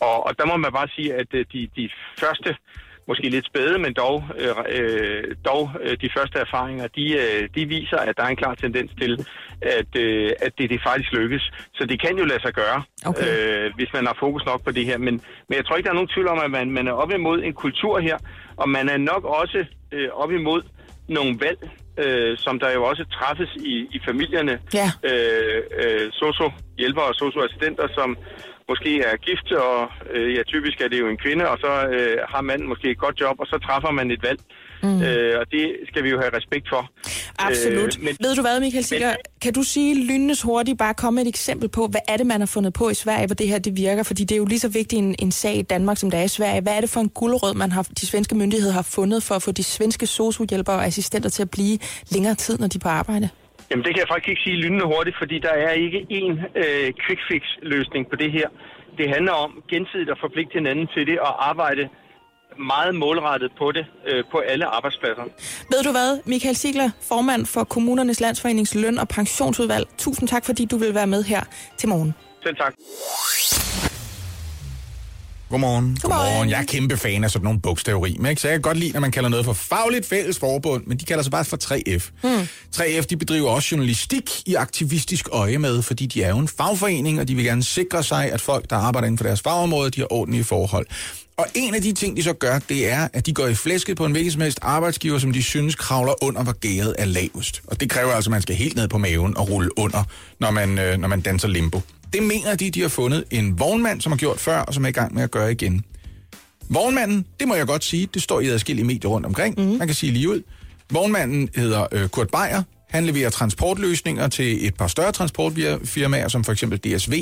og, og der må man bare sige, at de, de første måske lidt spæde, men dog, øh, øh, dog øh, de første erfaringer, de, øh, de viser, at der er en klar tendens til, at, øh, at det, det faktisk lykkes. Så det kan jo lade sig gøre,
Okay.
øh, hvis man har fokus nok på det her. Men, men jeg tror ikke, der er nogen tvivl om, at man, man er op imod en kultur her, og man er nok også øh, op imod nogle valg, øh, som der jo også træffes i, i familierne.
Ja.
Øh, øh, socio-hjælpere og socio-assistenter, som måske er gift, og øh, ja, typisk er det jo en kvinde, og så øh, har manden måske et godt job, og så træffer man et valg, Mm. Øh, og det skal vi jo have respekt for.
Absolut.
Øh, men,
Ved du hvad, Michael Sikker, kan du sige lynnes hurtigt, bare komme med et eksempel på, hvad er det, man har fundet på i Sverige, hvor det her det virker? Fordi det er jo lige så vigtig en, en sag i Danmark, som det er i Sverige. Hvad er det for en guldrød, man har, de svenske myndigheder har fundet for at få de svenske sociohjælpere og assistenter til at blive længere tid, når de er på arbejde?
Jamen det kan jeg faktisk ikke sige lynende hurtigt, fordi der er ikke én øh, quick fix løsning på det her. Det handler om gensidigt at forpligte hinanden til det og arbejde meget målrettet på det øh, på alle arbejdspladser.
Ved du hvad, Michael Sigler, formand for Kommunernes Landsforenings Løn- og Pensionsudvalg. Tusind tak, fordi du vil være med her til morgen.
Selv tak.
Godmorgen.
Godmorgen. Jeg er kæmpe fan af sådan nogle bogstaveri, men ikke? så jeg kan godt lide, når man kalder noget for fagligt fælles forbund, men de kalder sig bare for 3F. Hmm. 3F de bedriver også journalistik i aktivistisk øje med, fordi de er jo en fagforening, og de vil gerne sikre sig, at folk, der arbejder inden for deres fagområde, de har ordentlige forhold. Og en af de ting, de så gør, det er, at de går i flæsket på en hvilken som helst arbejdsgiver, som de synes kravler under, hvor gæret er lavest. Og det kræver altså, at man skal helt ned på maven og rulle under, når man, øh, når man danser limbo. Det mener de, de har fundet en vognmand, som har gjort før, og som er i gang med at gøre igen. Vognmanden, det må jeg godt sige, det står i adskillige medier rundt omkring. Mm. Man kan sige lige ud. Vognmanden hedder øh, Kurt Beyer. Han leverer transportløsninger til et par større transportfirmaer, som for eksempel DSV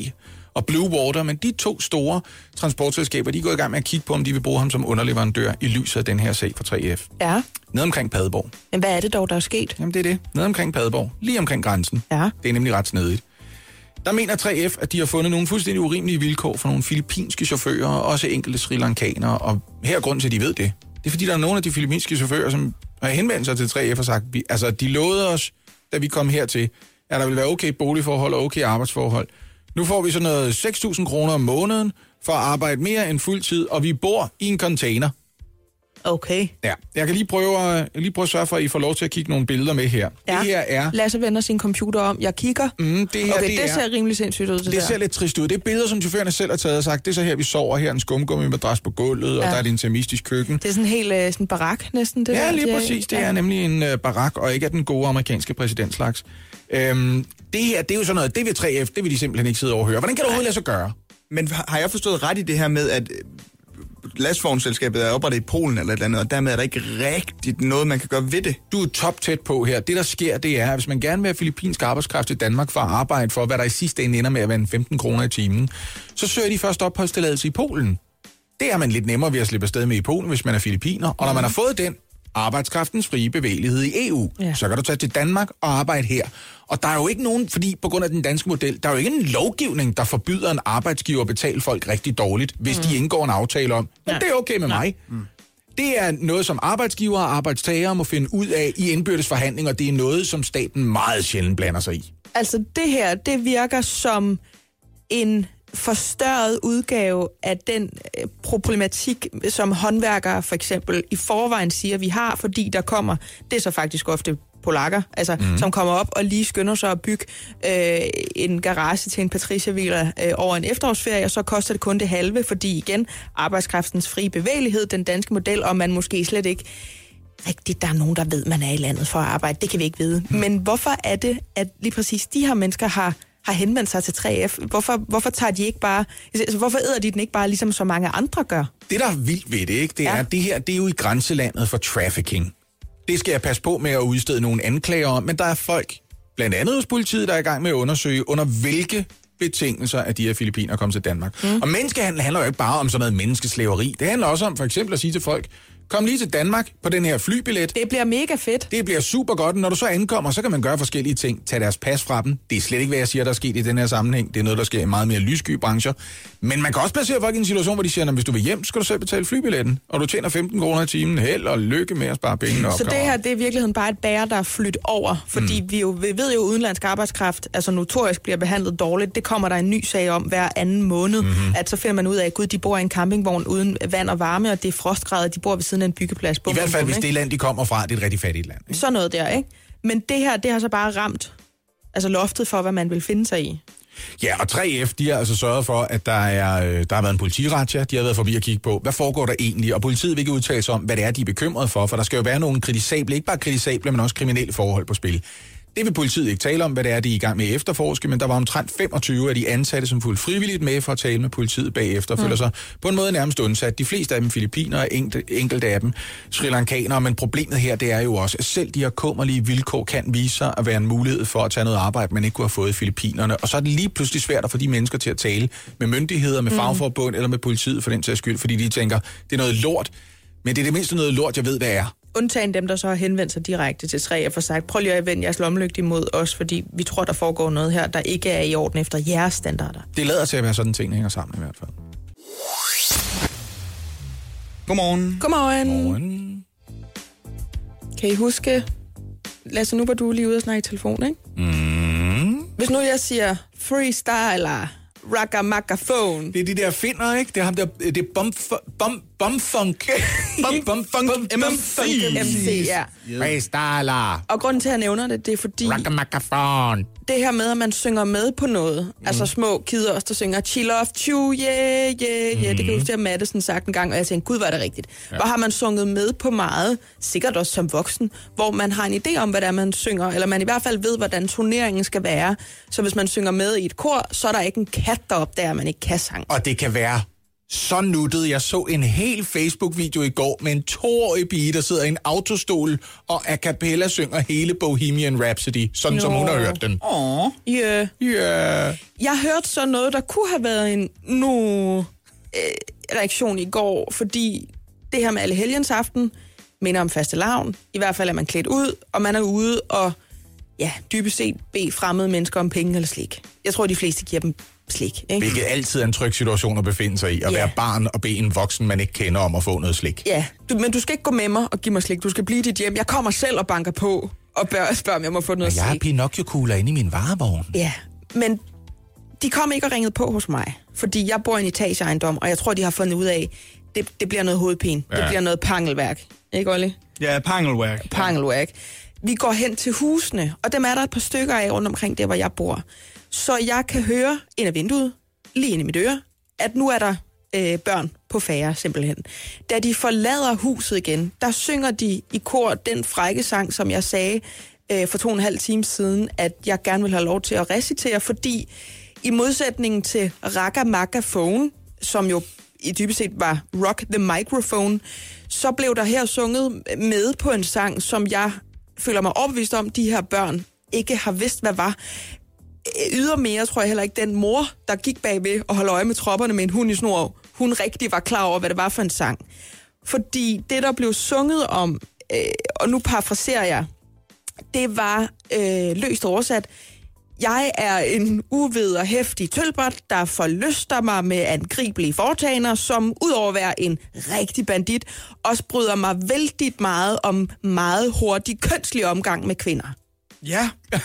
og Blue Water. Men de to store transportselskaber, de er gået i gang med at kigge på, om de vil bruge ham som underleverandør i lyset af den her sag for 3F.
Ja,
Nede omkring Padborg.
men hvad er det dog, der er sket?
Jamen det er det. Nede omkring Padborg. Lige omkring grænsen.
Ja.
Det er nemlig ret snedigt. Der mener 3F, at de har fundet nogle fuldstændig urimelige vilkår for nogle filippinske chauffører, og også enkelte sri lankanere. Og her er grunden til, at de ved det. Det er fordi, der er nogle af de filippinske chauffører, som har henvendt sig til 3F og sagt, vi, altså de lovede os, da vi kom hertil, at der ville være okay boligforhold og okay arbejdsforhold. Nu får vi så noget 6.000 kroner om måneden for at arbejde mere end fuldtid, og vi bor i en container.
Okay.
Ja, jeg kan lige prøve, at, lige prøve at sørge for, at I får lov til at kigge nogle billeder med her.
Ja.
Det her er...
Lasse vender sin computer om. Jeg kigger.
Mm, det her,
okay,
det,
det,
er,
ser rimelig sindssygt ud, det,
det
der.
ser lidt trist ud. Det er billeder, som chaufførerne selv har taget og sagt, det er så her, vi sover. Her er en skumgummi-madras på gulvet, ja. og der er et intermistisk køkken.
Det er sådan helt øh, sådan barak næsten, det
Ja,
der.
lige
de
præcis. Det
ja.
er nemlig en uh, barak, og ikke af den gode amerikanske præsidentslags. Øhm, det her, det er jo sådan noget, det vil 3F, det vil de simpelthen ikke sidde og overhøre. Hvordan kan du overhovedet lade sig gøre?
Men har jeg forstået ret i det her med, at øh, lastvognselskabet er oprettet i Polen eller et eller andet, og dermed er der ikke rigtigt noget, man kan gøre ved det?
Du er top tæt på her. Det, der sker, det er, at hvis man gerne vil have filippinsk arbejdskraft i Danmark for at arbejde for, hvad der i sidste ende ender med at være en 15 kroner i timen, så søger de først opholdstilladelse i Polen. Det er man lidt nemmere ved at slippe afsted med i Polen, hvis man er filippiner. Og når man har fået den, arbejdskraftens frie bevægelighed i EU,
Ja.
ja. så kan du tage til Danmark og arbejde her. Og der er jo ikke nogen, fordi på grund af den danske model, der er jo ikke en lovgivning, der forbyder en arbejdsgiver at betale folk rigtig dårligt, hvis mm. de indgår en aftale om, men det er okay med mig. Mm. Det er noget, som arbejdsgiver og arbejdstagere må finde ud af i indbyrdes forhandlinger, og det er noget, som staten meget sjældent blander sig i.
Altså, det her, det virker som en forstørret udgave af den øh, problematik, som håndværkere for eksempel i forvejen siger, vi har, fordi der kommer, det er så faktisk ofte polakker, altså, mm. som kommer op og lige skynder sig at bygge øh, en garage til en Patricia Villa øh, over en efterårsferie, og så koster det kun det halve, fordi igen, arbejdskraftens frie bevægelighed, den danske model, og man måske slet ikke rigtigt, der er nogen, der ved, man er i landet for at arbejde. Det kan vi ikke vide. Men hvorfor er det, at lige præcis de her mennesker har har henvendt sig til 3F. Hvorfor, hvorfor tager de ikke bare, altså, hvorfor æder de den ikke bare, ligesom så mange andre gør?
Det, der er vildt ved det, ikke, det
Ja.
er, at det her det er jo i grænselandet for trafficking. Det skal jeg passe på med at udstede nogle anklager om, men der er folk, blandt andet hos politiet, der er i gang med at undersøge, under hvilke betingelser, at de her filipiner kom til Danmark. Mm. Og menneskehandel handler jo ikke bare om sådan noget menneskeslaveri. Det handler også om for eksempel at sige til folk, kom lige til Danmark på den her flybillet.
Det bliver mega fedt.
Det bliver super godt, når du så ankommer, så kan man gøre forskellige ting. Tag deres pas fra dem. Det er slet ikke, hvad jeg siger, der er sket i den her sammenhæng. Det er noget, der sker i meget mere lyssky brancher. Men man kan også placere folk i en situation, hvor de siger, at hvis du vil hjem, skal du selv betale flybilletten. Og du tjener 15 kroner i timen. Held og lykke med at spare penge op.
Så det her, det er i virkeligheden bare et bære, der er flyttet over. Fordi mm. vi, jo, vi ved jo, at udenlandsk arbejdskraft altså notorisk bliver behandlet dårligt. Det kommer der en ny sag om hver anden måned. Mm-hmm. At så finder man ud af, at gud, de bor i en campingvogn uden vand og varme, og det er frostgrader, de bor ved siden af en byggeplads. Bum,
I hvert fald,
bum,
hvis det land, de kommer fra, det er et rigtig fattigt land. Ikke?
Sådan noget der, ikke? Men det her, det har så bare ramt altså loftet for, hvad man vil finde sig i.
Ja, og 3F, de har altså sørget for, at der, er, øh, der har været en politiratja. De har været forbi at kigge på, hvad foregår der egentlig? Og politiet vil ikke udtale sig om, hvad det er, de er bekymrede for, for der skal jo være nogle kritisable, ikke bare kritisable, men også kriminelle forhold på spil. Det vil politiet ikke tale om, hvad det er, de er i gang med at efterforske, men der var omtrent 25 af de ansatte, som fulgte frivilligt med for at tale med politiet bagefter, og føler sig på en måde nærmest undsat. De fleste af dem filipiner, enkelte, enkelte af dem sri lankanere, men problemet her, det er jo også, at selv de her kummerlige vilkår kan vise sig at være en mulighed for at tage noget arbejde, man ikke kunne have fået i Filippinerne. Og så er det lige pludselig svært at få de mennesker til at tale med myndigheder, med fagforbund eller med politiet for den sags skyld, fordi de tænker, det er noget lort, men det er det mindste noget lort, jeg ved, hvad er.
Undtagen dem, der så har henvendt sig direkte til 3 og for sagt, prøv lige at vende jeres lommelygte imod os, fordi vi tror, der foregår noget her, der ikke er i orden efter jeres standarder.
Det lader til at være sådan, ting hænger sammen i hvert fald.
Godmorgen.
Godmorgen.
Morgen.
Kan I huske, Lasse, nu var du lige ude og snakke i telefon, ikke?
Mm.
Hvis nu jeg siger freestyler, ragamakafone,
Det er de der finder, ikke? Det er ham der, det er bum, bum, bumfunk. Bum, bum, funk, MC.
MC, ja.
Freestyler.
Og grunden til, at jeg nævner det, det er fordi,
Ragamakafon.
det her med, at man synger med på noget, mm. altså små kider også, der synger chill off, chew, yeah, yeah, yeah, mm. det kan jeg huske, at Madison sagt en gang, og jeg tænkte, gud, var det rigtigt. Ja. Hvor har man sunget med på meget, sikkert også som voksen, hvor man har en idé om, hvad det er, man synger, eller man i hvert fald ved, hvordan turneringen skal være. Så hvis man synger med i et kor, så er der ikke en kat, der opdager, at man ikke kan sang.
Og det kan være så nuttet. Jeg så en hel Facebook-video i går med en toårig pige, der sidder i en autostol og a cappella synger hele Bohemian Rhapsody, sådan som hun har hørt den.
Yeah.
Ja.
Jeg hørte så noget, der kunne have været en nu øh, reaktion i går, fordi det her med alle helgens aften minder om faste lavn. I hvert fald er man klædt ud, og man er ude og ja, dybest set bede fremmede mennesker om penge eller slik. Jeg tror, de fleste giver dem slik. Ikke?
Hvilket altid er en tryg situation at befinde sig i. At
Ja.
være barn og bede en voksen, man ikke kender om at få noget slik.
Ja, du, men du skal ikke gå med mig og give mig slik. Du skal blive i dit hjem. Jeg kommer selv og banker på og bør, spørger, om jeg må få noget
Jeg har
slik.
Pinocchio-kugler inde i min varevogn.
Ja, men de kom ikke og ringede på hos mig, fordi jeg bor i en etageejendom, og jeg tror, de har fundet ud af, det, det bliver noget hovedpine. Ja. Det bliver noget pangelværk. Ikke, Olli?
Ja, pangelværk.
Pangelværk. Vi går hen til husene, og dem er der et par stykker af rundt omkring der, hvor jeg bor. Så jeg kan høre ind af vinduet, lige ind i mit øre, at nu er der øh, børn på færre, simpelthen. Da de forlader huset igen, der synger de i kor den frække sang, som jeg sagde øh, for to og en halv time siden, at jeg gerne vil have lov til at recitere, fordi i modsætning til Raka Maka Phone, som jo i dybest set var Rock the Microphone, så blev der her sunget med på en sang, som jeg føler mig overbevist om, de her børn ikke har vidst, hvad var. Ydermere tror jeg heller ikke, den mor, der gik bagved og holdt øje med tropperne med en hund i snor, hun rigtig var klar over, hvad det var for en sang. Fordi det, der blev sunget om, øh, og nu parafraserer jeg, det var øh, løst oversat. Jeg er en uved og hæftig tølbert, der forlyster mig med angribelige foretagender, som udover at være en rigtig bandit, også bryder mig vældigt meget om meget hurtig kønslig omgang med kvinder.
Ja.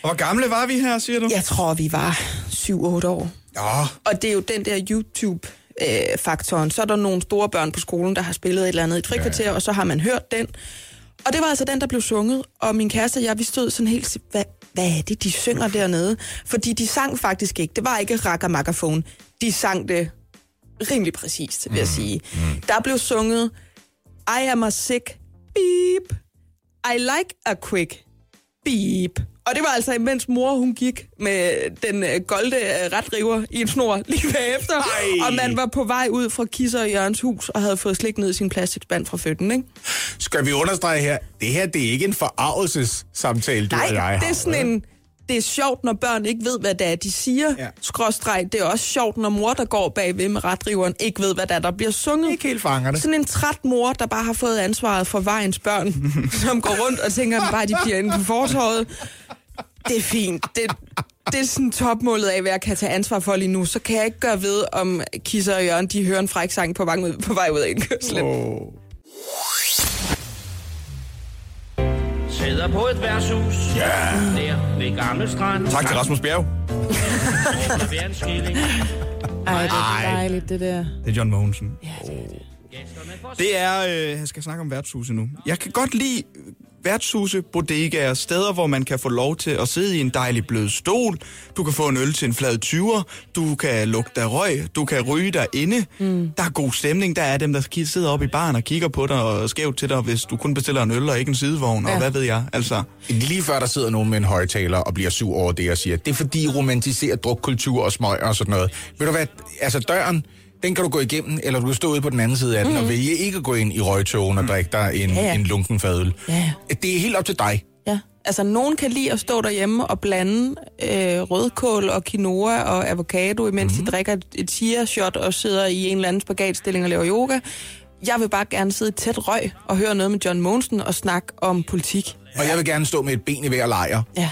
Hvor gamle var vi her, siger du?
Jeg tror, vi var 7-8 år.
Ja,
Og det er jo den der YouTube-faktoren. Så er der nogle store børn på skolen, der har spillet et eller andet i et frikvarter, ja. og så har man hørt den. Og det var altså den, der blev sunget. Og min kæreste og jeg, vi stod sådan helt... Hvad, hvad er det, de synger dernede? Fordi de sang faktisk ikke. Det var ikke rackermakafon. De sang det rimelig præcist, vil jeg sige. Mm. Der blev sunget I am a sick beep. I like a quick beep. Og det var altså, imens mor hun gik med den øh, golde øh, retriver i en snor lige bagefter.
Ej.
Og man var på vej ud fra Kisser og Jørgens hus og havde fået slik ned i sin plastikspand fra føtten, ikke?
skal vi understrege her, det her det er ikke en forarvelsessamtale, du
Nej,
og jeg
det
har.
er sådan en... Det er sjovt, når børn ikke ved, hvad det er, de siger.
Ja.
Skråstreg, det er også sjovt, når mor, der går bagved med retriveren, ikke ved, hvad der, er, der bliver sunget.
Ikke helt fanger det.
Sådan en træt mor, der bare har fået ansvaret for vejens børn, som går rundt og tænker, at bare de bliver inde på fortorvet. Det er fint. Det, det er sådan topmålet af, hvad jeg kan tage ansvar for lige nu. Så kan jeg ikke gøre ved, om Kisser og Jørgen, de hører en fræk sang på vej ud, på vej ud af indkørslen. Oh.
Sidder på et værtshus.
Ja.
Der ved Gamle Strand.
Tak til Rasmus Bjerg.
Ej, det er dejligt, det der.
Det er John Mogensen.
Gæsterne får
Det er, øh, jeg skal snakke om værtshuset nu. Jeg kan godt lide værtshuse, bodegaer, steder, hvor man kan få lov til at sidde i en dejlig blød stol. Du kan få en øl til en flad 20'er. Du kan lugte af røg. Du kan ryge derinde. Mm. Der er god stemning. Der er dem, der sidder oppe i baren og kigger på dig og skævt til dig, hvis du kun bestiller en øl og ikke en sidevogn, ja. og hvad ved jeg. Altså,
Lige før der sidder nogen med en højtaler og bliver sur over det og siger, det er fordi I romantiserer drukkultur og smøger og sådan noget. Ved du hvad, altså døren, den kan du gå igennem, eller du kan stå ude på den anden side af den, mm. og vælge ikke at gå ind i røgtogen og drikke dig en,
Ja,
ja, en lunken fadøl.
Ja.
Det er helt op til dig.
Ja, altså nogen kan lide at stå derhjemme og blande øh, rødkål og quinoa og avocado, imens mm-hmm. de drikker et, chia-shot og sidder i en eller anden spagatstilling og laver yoga. Jeg vil bare gerne sidde i tæt røg og høre noget med John Monsen og snakke om politik.
Og jeg vil gerne stå med et ben i hver lejr.
Ja.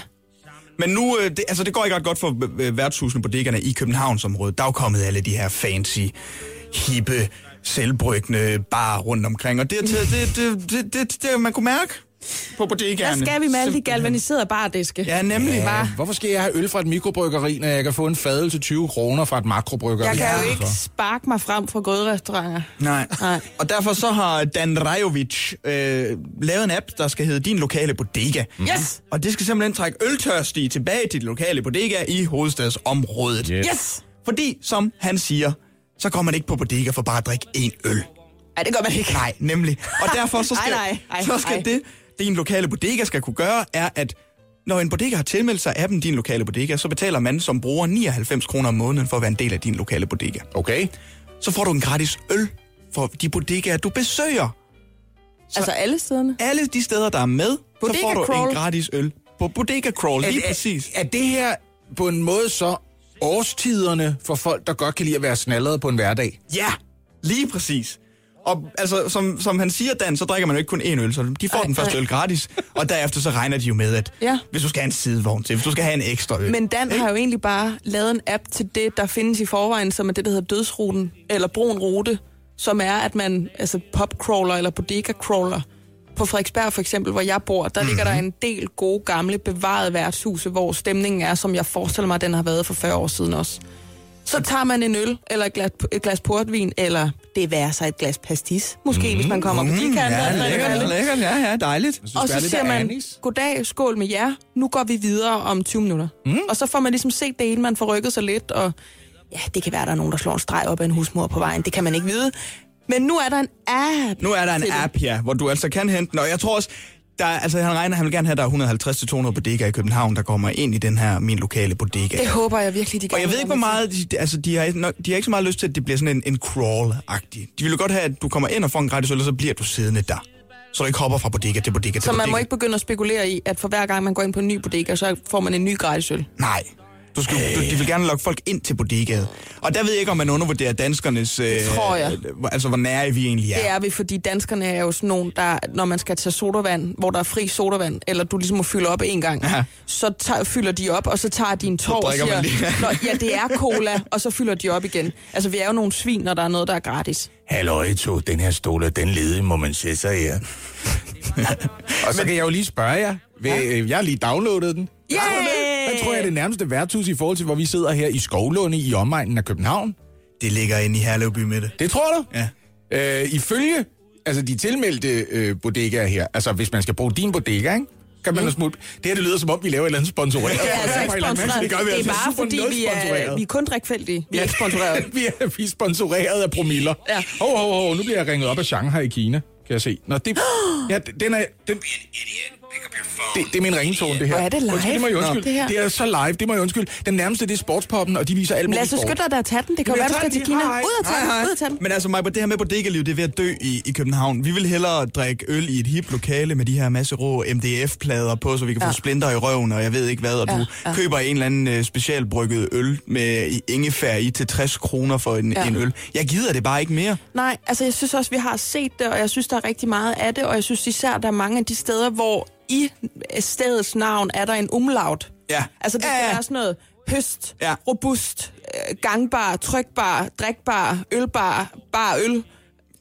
Men nu, øh, det, altså det går ikke ret godt for øh, øh, værtshusene på dækkerne i Københavnsområdet. Der er jo kommet alle de her fancy, hippe, selvbryggende bar rundt omkring. Og det, det, det, det, det, det, det, man kunne mærke på
Hvad
bodegaerne.
skal vi med alle de galvaniserede bardiske?
Ja, nemlig.
Ja,
Bare-
hvorfor skal jeg have øl fra et mikrobryggeri, når jeg kan få en fadøl til 20 kroner fra et makrobryggeri?
Jeg kan jo ikke sparke mig frem fra grødrestauranter.
Nej.
Nej.
Og derfor så har Dan Rajovic øh, lavet en app, der skal hedde Din Lokale Bodega.
Yes!
Og det skal simpelthen trække øltørstige tilbage til de lokale bodega i hovedstadsområdet.
Yes.
Yes!
Fordi, som han siger, så kommer man ikke på bodega for bare at drikke én øl.
Ej, det gør man ikke.
Nej, nemlig. Og derfor så skal,
Ej, nej, ej,
så skal
ej.
det, det en lokale bodega skal kunne gøre, er, at når en bodega har tilmeldt sig appen Din Lokale Bodega, så betaler man som bruger 99 kroner om måneden for at være en del af din lokale bodega.
Okay.
Så får du en gratis øl for de bodegaer, du besøger.
Altså alle stederne.
Alle de steder, der er med, så
Bodega
får du
crawl.
en gratis øl. På Bodega Crawl, lige præcis.
Er, er det her på en måde så årstiderne for folk, der godt kan lide at være snallerede på en hverdag?
Ja, lige præcis. Og altså, som, som han siger, Dan, så drikker man jo ikke kun én øl, så de får
Ej,
den første
ej.
øl gratis. Og derefter så regner de jo med, at
Ja.
hvis du skal have en sidevogn til, hvis du skal have en ekstra øl.
Men Dan har jo egentlig bare lavet en app til det, der findes i forvejen, som er det, der hedder dødsruten, eller brun rute, som er, at man, altså popcrawler eller bodega-crawler, på Frederiksberg for eksempel, hvor jeg bor, der ligger der en del gode, gamle, bevarede værtshuse, hvor stemningen er, som jeg forestiller mig, den har været for 40 år siden også. Så tager man en øl, eller et glas, et glas portvin, eller det værer sig et glas pastis, måske, mm, hvis man kommer på de kanter.
ja, lækkert, lækkert, ja, ja, dejligt.
synes,
Og så siger man,
anis.
goddag, skål med jer, nu går vi videre om 20 minutter. Mm. Og så får man ligesom set det ene, man får rykket sig lidt, og ja, det kan være, der er nogen, der slår en streg op af en husmor på vejen, det kan man ikke vide. Men nu er der en app.
Nu er der en app, ja, hvor du altså kan hente den, og jeg tror også, der, er- altså, han regner, han vil gerne have, at der er 150-200 bodegaer i København, der kommer ind i den her min lokale bodega.
Det håber jeg virkelig, de
Og
gerne
jeg ved ikke, hvor meget... De, altså, de har, nok, de har ikke så meget lyst til, at det bliver sådan en, en crawl-agtig. De vil jo godt have, at du kommer ind og får en gratis øl, og så bliver du siddende der. Så du ikke hopper fra bodega til bodega til
Så
bodega.
man må ikke begynde at spekulere i, at for hver gang man går ind på en ny bodega, så får man en ny gratis øl.
Nej. Du skal, du, de vil gerne lokke folk ind til bodegaet. Og der ved jeg ikke, om man undervurderer danskernes... Øh,
tror jeg.
Altså, hvor nære vi egentlig er.
Det er vi, fordi danskerne er jo sådan nogle, der, når man skal tage sodavand, hvor der er fri sodavand, eller du ligesom må fylde op en gang,
Ja.
så tager, fylder de op, og så tager de en tår og siger. Nå, ja, det er cola, og så fylder de op igen. Altså, vi er jo nogle svin, når der er noget, der er gratis.
Halløj, to, den her stol, den ledig, må man sætte sig her. og så kan jeg jo lige spørge jer. Vil, Jeg har lige downloadet den.
Yeah!
Hvad tror jeg er det nærmeste værtshus i forhold til, hvor vi sidder her i Skovlunde i omegnen af København?
Det ligger inde i Herlev by med det.
Det tror du?
Ja.
Øh, ifølge altså de tilmeldte øh, bodegaer her, altså hvis man skal bruge din bodega, ikke? Kan man mm. smutte. Det her det lyder som om, vi laver et eller andet sponsoreret.
Det er altså ikke sponsoreret.
Det, gør vi
det er
altså
bare fordi, vi er, vi er kun drikfældige. Vi er ikke sponsoreret.
vi, er, vi er sponsoreret af promiller.
Ja.
Hov, hov, hov, nu bliver jeg ringet op af Shanghai i Kina, kan jeg se. Nå, det, ja, den er... Den, det, det er min ringetone, det her.
Og er det live?
Undskyld, det må jeg undskylde.
Det her.
det er så live, det må jeg undskylde. Den nærmeste, det er sportspoppen, og de viser alt muligt
Lad os skynde dig at tage den. Det kan være, du skal til Kina.
Hej,
Ud at tage den. Ud at tage den.
Men altså, mig, det her med bodega-liv, det er ved at dø i, i København. Vi vil hellere drikke øl i et hip lokale med de her masse rå MDF-plader på, så vi kan ja.
Ja.
få splinter i røven, og jeg ved ikke hvad, og
Ja,
du
ja.
køber en eller anden øh, specialbrygget øl med ingefær i til 60 kroner for en, ja.
Ja.
en øl. Jeg gider det bare ikke mere.
Nej, altså jeg synes også, vi har set det, og jeg synes, der er rigtig meget af det, og jeg synes især, der er mange af de steder, hvor i stedets navn er der en umlaut.
Ja.
Altså det
Ja,
skal
ja.
være sådan noget høst,
Ja.
robust, øh, gangbar, trykbar, drikbar, ølbar, bar øl,
Det er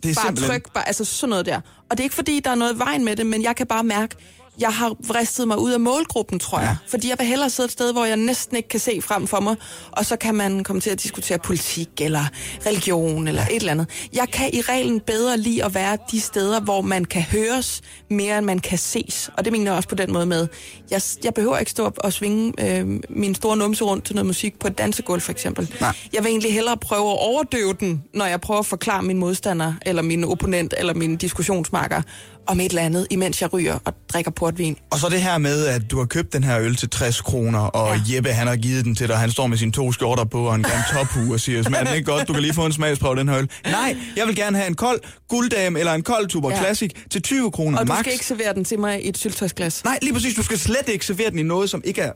bare
simpelthen...
trykbar, altså sådan noget der. Og det er ikke fordi, der er noget i vejen med det, men jeg kan bare mærke, jeg har vristet mig ud af målgruppen, tror jeg. Fordi jeg vil hellere sidde et sted, hvor jeg næsten ikke kan se frem for mig, og så kan man komme til at diskutere politik, eller religion, eller et eller andet. Jeg kan i reglen bedre lide at være de steder, hvor man kan høres mere, end man kan ses. Og det mener jeg også på den måde med, jeg, jeg behøver ikke stå op og svinge øh, min store numse rundt til noget musik på et dansegulv, for eksempel.
Nej.
Jeg vil egentlig hellere prøve at overdøve den, når jeg prøver at forklare min modstander, eller min opponent, eller min diskussionsmarker om et eller andet, imens jeg ryger og drikker portvin.
Og så det her med, at du har købt den her øl til 60 kroner, og ja. Jeppe han har givet den til dig. Han står med sine to skjorter på og en grim tophue og siger, den ikke godt? Du kan lige få en smagsprøve af den her øl. Nej, jeg vil gerne have en kold gulddame eller en kold Tuber
Ja.
Classic til 20 kroner
Og du
max.
skal ikke servere den til mig i et syltøjsglas.
Nej, lige præcis. Du skal slet ikke servere den i noget, som ikke er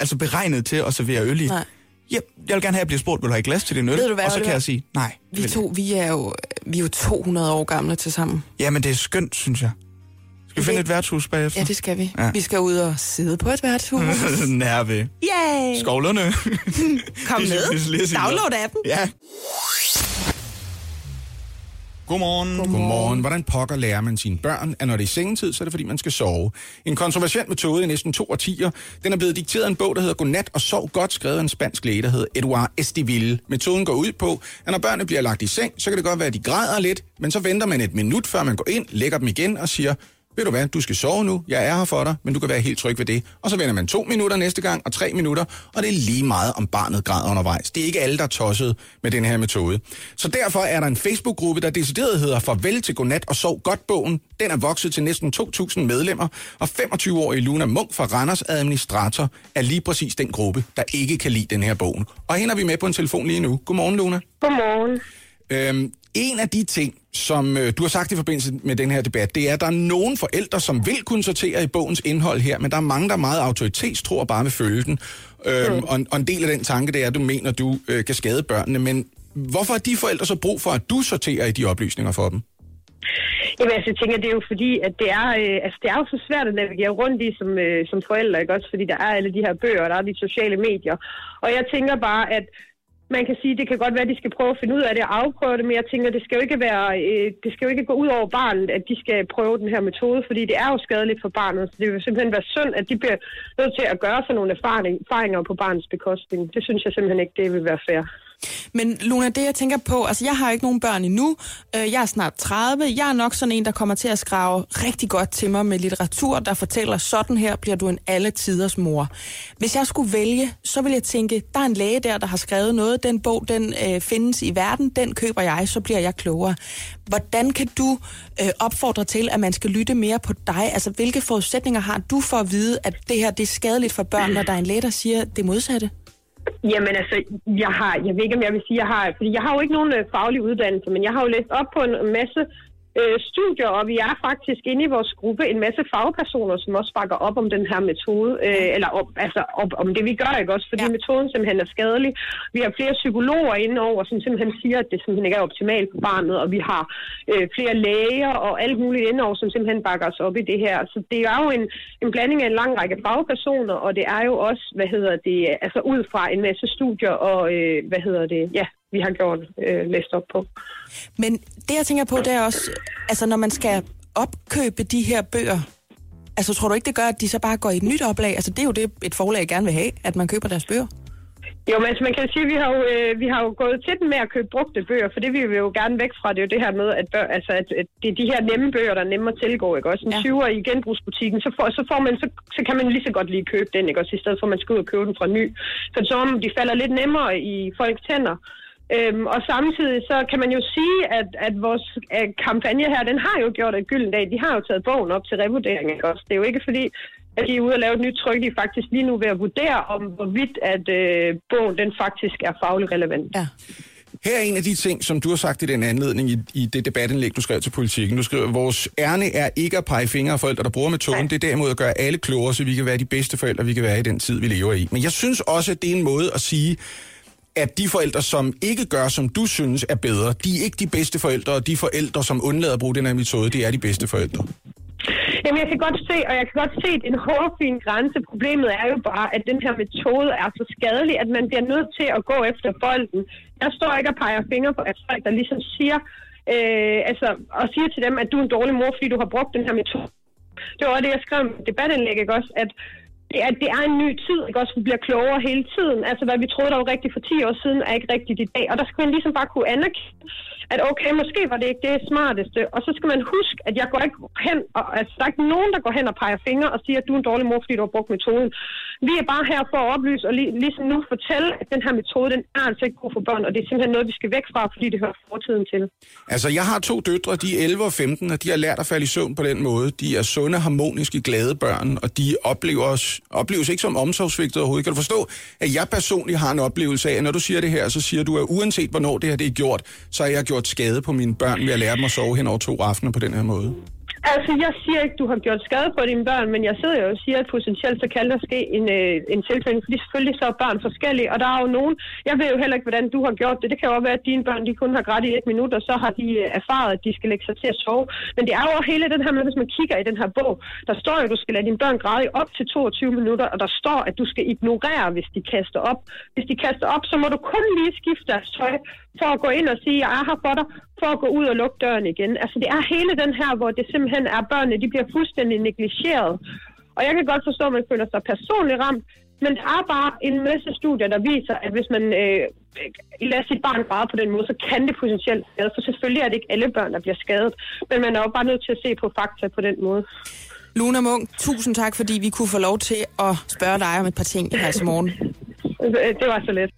altså beregnet til at servere øl i.
Nej.
Ja, jeg vil gerne have, at jeg bliver spurgt, vil du have et glas til din øl?
Ved du hvad,
og så kan jeg sige, nej.
Vi to, vi er jo, vi er jo 200 år gamle til sammen.
jeg. Ja, men det er skønt, synes jeg. Skal vi finde et værtshus bagefter?
Ja, det skal vi.
Ja.
Vi skal ud og sidde på et værtshus.
Nær ved.
Yay!
Skovlerne.
Kom med. Download appen.
ja.
Godmorgen. Godmorgen. Hvordan pokker lærer man sine børn, at når det er sengetid, så er det fordi, man skal sove. En kontroversiel metode i næsten to årtier. Den er blevet dikteret af en bog, der hedder Godnat og sov godt, skrevet af en spansk læge, der hedder Eduard Estiville. Metoden går ud på, at når børnene bliver lagt i seng, så kan det godt være, at de græder lidt, men så venter man et minut, før man går ind, lægger dem igen og siger, ved du hvad, du skal sove nu, jeg er her for dig, men du kan være helt tryg ved det. Og så vender man to minutter næste gang, og tre minutter, og det er lige meget, om barnet græder undervejs. Det er ikke alle, der er tosset med den her metode. Så derfor er der en Facebook-gruppe, der decideret hedder Farvel til Godnat og Sov Godt-bogen. Den er vokset til næsten 2.000 medlemmer, og 25-årige Luna Munk fra Randers administrator er lige præcis den gruppe, der ikke kan lide den her bog. Og hende er vi med på en telefon lige nu. Godmorgen, Luna.
Godmorgen.
Øhm, en af de ting, som øh, du har sagt i forbindelse med den her debat, det er, at der er nogle forældre, som vil kunne sortere i bogens indhold her, men der er mange, der er meget autoritetstro og bare vil følge den. Øhm,
Mm.
og, en- og en del af den tanke, det er, at du mener, du øh, kan skade børnene, men hvorfor har de forældre så brug for, at du sorterer i de oplysninger for dem?
Jamen, altså, jeg tænker, det er jo fordi, at det er, øh, altså, det er jo så svært at navigere rundt i som, øh, som forældre, ikke også? Fordi der er alle de her bøger, og der er de sociale medier. Og jeg tænker bare, at man kan sige, det kan godt være, at de skal prøve at finde ud af det og afprøve det, men jeg tænker, det skal jo ikke være, øh, det skal jo ikke gå ud over barnet, at de skal prøve den her metode, fordi det er jo skadeligt for barnet. Så det vil simpelthen være synd, at de bliver nødt til at gøre sig nogle erfaring, erfaringer på barnets bekostning. Det synes jeg simpelthen ikke, det vil være fair.
Men Luna, det jeg tænker på, altså jeg har ikke nogen børn endnu, øh, jeg er snart 30, jeg er nok sådan en, der kommer til at skrave rigtig godt til mig med litteratur, der fortæller, sådan her bliver du en alle tiders mor. Hvis jeg skulle vælge, så vil jeg tænke, der er en læge der, der har skrevet noget, den bog, den øh, findes i verden, den køber jeg, så bliver jeg klogere. Hvordan kan du øh, opfordre til, at man skal lytte mere på dig? Altså, hvilke forudsætninger har du for at vide, at det her det er skadeligt for børn, når der er en læge, der siger det modsatte?
Jamen altså, jeg har, jeg ved ikke, om jeg vil sige, jeg har, fordi jeg har jo ikke nogen øh, faglig uddannelse, men jeg har jo læst op på en masse øh, studier, og vi er faktisk inde i vores gruppe en masse fagpersoner, som også bakker op om den her metode, øh, eller op, altså op, om det vi gør, ikke også, fordi ja. metoden simpelthen er skadelig. Vi har flere psykologer inde over, som simpelthen siger, at det simpelthen ikke er optimalt for barnet, og vi har øh, flere læger og alt muligt inde over, som simpelthen bakker os op i det her. Så det er jo en, en blanding af en lang række fagpersoner, og det er jo også, hvad hedder det, altså ud fra en masse studier, og øh, hvad hedder det, ja, vi har gjort øh, læst op på.
Men det, jeg tænker på, det er også, altså når man skal opkøbe de her bøger, altså tror du ikke, det gør, at de så bare går i et nyt oplag? Altså det er jo det, et forlag gerne vil have, at man køber deres bøger.
Jo, men altså, man kan sige, at vi har, jo, øh, vi har jo gået til den med at købe brugte bøger, for det vil vi jo gerne væk fra. Det er jo det her med, at, bør, altså, at, at det er de her nemme bøger, der er nemme at tilgå. Ikke? Også en ja. 20'er i genbrugsbutikken, så, får, så, får man, så, så kan man lige så godt lige købe den, ikke? Også i stedet for, at man skal ud og købe den fra ny. For så om de falder lidt nemmere i folks tænder. Øhm, og samtidig så kan man jo sige, at, at vores øh, kampagne her, den har jo gjort et gylden dag. De har jo taget bogen op til revurdering. Ikke? Også. Det er jo ikke fordi, at de er ude og lave et nyt tryk. De er faktisk lige nu ved at vurdere, om hvorvidt at øh, bogen den faktisk er fagligt relevant.
Ja.
Her er en af de ting, som du har sagt i den anledning i, i det debatindlæg, du skrev til politikken. Du skriver, vores ærne er ikke at pege fingre af forældre, der bruger metoden. Det er derimod at gøre alle klogere, så vi kan være de bedste forældre, vi kan være i den tid, vi lever i. Men jeg synes også, at det er en måde at sige, at de forældre, som ikke gør, som du synes er bedre, de er ikke de bedste forældre, og de forældre, som undlader at bruge den her metode, det er de bedste forældre.
Jamen, jeg kan godt se, og jeg kan godt se, at en hårfin grænse. Problemet er jo bare, at den her metode er så skadelig, at man bliver nødt til at gå efter bolden. Jeg står ikke og peger fingre på at folk, der ligesom siger, øh, altså, og siger til dem, at du er en dårlig mor, fordi du har brugt den her metode Det var det, jeg skrev i debatindlæg, ikke også? At det er, det er en ny tid, ikke også? Vi bliver klogere hele tiden. Altså, hvad vi troede, der var rigtigt for 10 år siden, er ikke rigtigt i dag. Og der skal man ligesom bare kunne anerkende, at okay, måske var det ikke det smarteste. Og så skal man huske, at jeg går ikke hen, og, altså, der er ikke nogen, der går hen og peger fingre og siger, at du er en dårlig mor, fordi du har brugt metoden. Vi er bare her for at oplyse og lige, ligesom nu fortælle, at den her metode, den er altså ikke god for børn, og det er simpelthen noget, vi skal væk fra, fordi det hører fortiden til.
Altså, jeg har to døtre, de er 11 og 15, og de har lært at falde i søvn på den måde. De er sunde, harmoniske, glade børn, og de oplever os, opleves ikke som omsorgsvigtet overhovedet. Kan du forstå, at jeg personligt har en oplevelse af, at når du siger det her, så siger du, at uanset hvornår det her det er gjort, så har jeg gjort skade på mine børn ved at lære dem at sove hen over to aftener på den her måde.
Altså, jeg siger ikke, du har gjort skade på dine børn, men jeg sidder jo og siger, at potentielt så kan der ske en, øh, en tilfælde, fordi selvfølgelig så er børn forskellige, og der er jo nogen, jeg ved jo heller ikke, hvordan du har gjort det. Det kan jo også være, at dine børn, de kun har grædt i et minut, og så har de øh, erfaret, at de skal lægge sig til at sove. Men det er jo hele den her med, hvis man kigger i den her bog, der står jo, at du skal lade dine børn græde i op til 22 minutter, og der står, at du skal ignorere, hvis de kaster op. Hvis de kaster op, så må du kun lige skifte deres tøj, for at gå ind og sige, jeg er her for dig, for at gå ud og lukke døren igen. Altså det er hele den her, hvor det simpelthen er børnene, de bliver fuldstændig negligeret. Og jeg kan godt forstå, at man føler sig personligt ramt, men der er bare en masse studier, der viser, at hvis man øh, lader sit barn græde på den måde, så kan det potentielt skade. For selvfølgelig er det ikke alle børn, der bliver skadet, men man er jo bare nødt til at se på fakta på den måde.
Luna Munk, tusind tak, fordi vi kunne få lov til at spørge dig om et par ting her til morgen.
Det var så let.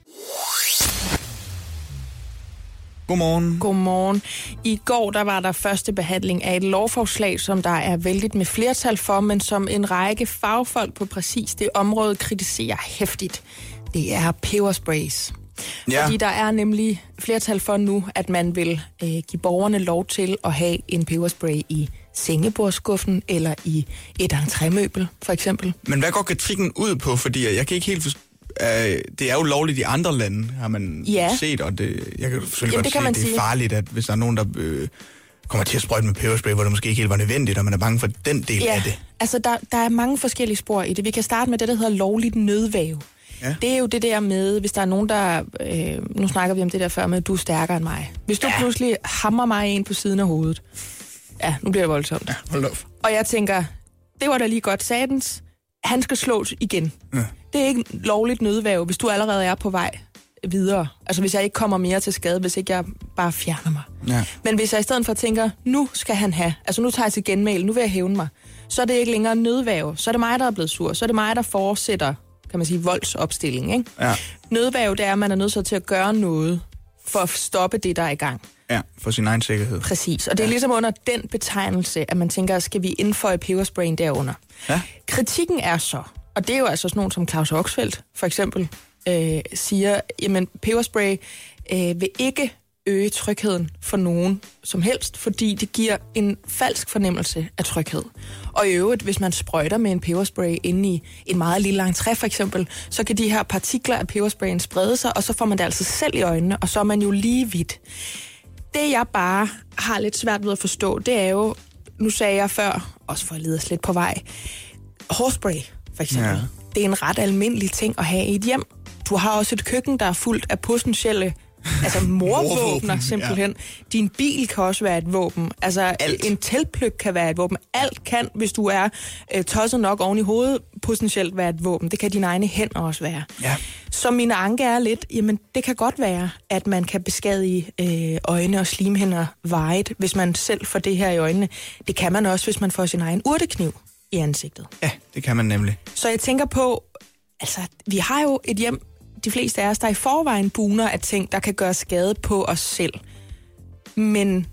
Godmorgen.
Godmorgen. I går der var der første behandling af et lovforslag, som der er vældigt med flertal for, men som en række fagfolk på præcis det område kritiserer hæftigt. Det er pebersprays.
Ja.
Fordi der er nemlig flertal for nu, at man vil øh, give borgerne lov til at have en peberspray i sengebordsskuffen eller i et entrémøbel, for eksempel.
Men hvad går kritikken ud på? Fordi jeg kan ikke helt forstå... Øh, det er jo lovligt i andre lande, har man
Ja.
set, og det, jeg kan selvfølgelig
Jamen,
godt
det
se,
kan
at det er
sige.
farligt, at hvis der er nogen, der øh, kommer til at sprøjte med peberspray, hvor det måske ikke helt var nødvendigt, og man er bange for den del af det.
altså der, der er mange forskellige spor i det. Vi kan starte med det, der hedder lovligt nødvæve.
Ja.
Det er jo det der med, hvis der er nogen, der... Øh, nu snakker vi om det der før med, du er stærkere end mig. Hvis du ja. pludselig hammer mig ind på siden af hovedet. Ja, nu bliver det voldsomt. Ja,
hold op.
Og jeg tænker, det var da lige godt satans. Han skal slås igen.
Ja.
Det er ikke lovligt nødvæve, hvis du allerede er på vej videre. Altså hvis jeg ikke kommer mere til skade, hvis ikke jeg bare fjerner mig.
Ja.
Men hvis jeg i stedet for tænker, nu skal han have, altså nu tager jeg til genmæl, nu vil jeg hævne mig, så er det ikke længere nødvæve. Så er det mig, der er blevet sur. Så er det mig, der fortsætter, kan man sige, voldsopstilling. Ikke?
Ja.
Nødvæve, det er, at man er nødt til at gøre noget for at stoppe det, der er i gang.
ja, for sin egen sikkerhed.
Præcis. Og det er ligesom under den betegnelse, at man tænker, skal vi indføje pebersprayen derunder.
Ja.
Kritikken er så, og det er jo altså sådan nogen som Claus Oxfeldt for eksempel, øh, siger, jamen peberspray øh, vil ikke øge trygheden for nogen som helst, fordi det giver en falsk fornemmelse af tryghed. Og i øvrigt, hvis man sprøjter med en peberspray inde i en meget lille lang træ for eksempel, så kan de her partikler af pebersprayen sprede sig, og så får man det altså selv i øjnene, og så er man jo lige hvidt. Det jeg bare har lidt svært ved at forstå, det er jo, nu sagde jeg før, også for at lede os lidt på vej, hårspray for eksempel.
Ja.
Det er en ret almindelig ting at have i et hjem. Du har også et køkken, der er fuldt af potentielle altså morvåbner simpelthen. Ja. Din bil kan også være et våben. Altså
Alt.
en teltpløk kan være et våben. Alt kan, hvis du er øh, tosset nok oven i hovedet, potentielt være et våben. Det kan dine egne hænder også være.
Ja.
Så mine anke er lidt, jamen det kan godt være, at man kan beskadige øh, øjne og slimhinder vejet, hvis man selv får det her i øjnene. Det kan man også, hvis man får sin egen urtekniv i ansigtet.
Ja, det kan man nemlig.
Så jeg tænker på, altså vi har jo et hjem, de fleste af os, der i forvejen buner af ting, der kan gøre skade på os selv. Men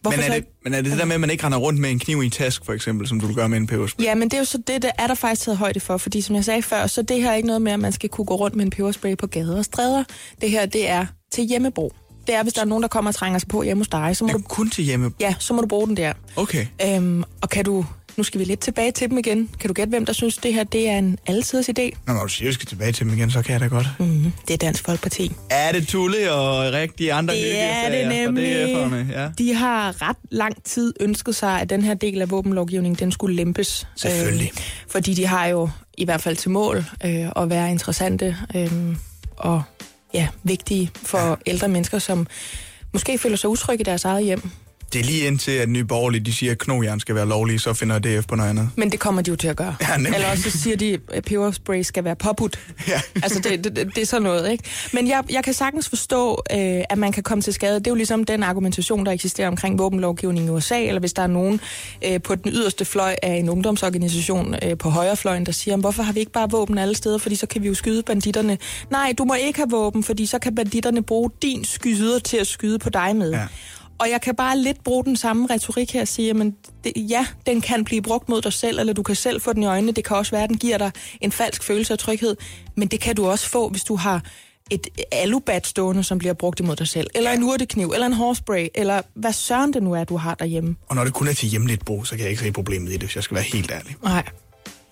hvorfor
Men er,
så
det, men er det det der med, at man ikke render rundt med en kniv i en task, for eksempel, som du gøre med en peberspray?
Ja, men det er jo så det, der er der faktisk taget højde for, fordi som jeg sagde før, så det her er ikke noget med, at man skal kunne gå rundt med en peberspray på gader og stræder. Det her, det er til hjemmebrug. Det er, hvis der er nogen, der kommer og trænger sig på hjemme hos dig, så må
Ja,
du,
kun til hjemme.
ja, så må du bruge den der.
Okay.
Øhm, og kan du, nu skal vi lidt tilbage til dem igen. Kan du gætte, hvem der synes, det her det er en altiders idé?
Nå, når du siger, at vi skal tilbage til dem igen, så kan jeg da godt.
Mm, det er Dansk Folkeparti.
Er det Tulle og rigtige andre
Det er det
fra
nemlig.
DF'erne? Ja.
De har ret lang tid ønsket sig, at den her del af våbenlovgivningen, den skulle lempes.
Selvfølgelig.
Øh, fordi de har jo i hvert fald til mål øh, at være interessante øh, og ja, vigtige for ja. ældre mennesker, som måske føler sig utrygge i deres eget hjem.
Det er lige indtil, at Nye Borgerlige, de siger, at knogjern skal være lovlige, så finder DF på noget andet.
Men det kommer de jo til at gøre.
Ja, nemlig.
Eller også så siger de, at peberspray skal være påbudt.
Ja.
Altså, det, det, det er sådan noget, ikke? Men jeg, jeg kan sagtens forstå, øh, at man kan komme til skade. Det er jo ligesom den argumentation, der eksisterer omkring våbenlovgivning i USA, eller hvis der er nogen øh, på den yderste fløj af en ungdomsorganisation øh, på højrefløjen, der siger, hvorfor har vi ikke bare våben alle steder, fordi så kan vi jo skyde banditterne. Nej, du må ikke have våben, fordi så kan banditterne bruge din skyder til at skyde på dig med.
Ja.
Og jeg kan bare lidt bruge den samme retorik her og sige, det, ja, den kan blive brugt mod dig selv, eller du kan selv få den i øjnene. Det kan også være, at den giver dig en falsk følelse af tryghed. Men det kan du også få, hvis du har et alubat stående, som bliver brugt imod dig selv. Eller en urtekniv, eller en hårspray, eller hvad søren det nu er, du har derhjemme.
Og når det kun er til hjemligt brug, så kan jeg ikke se problemet i det, hvis jeg skal være helt ærlig.
Nej.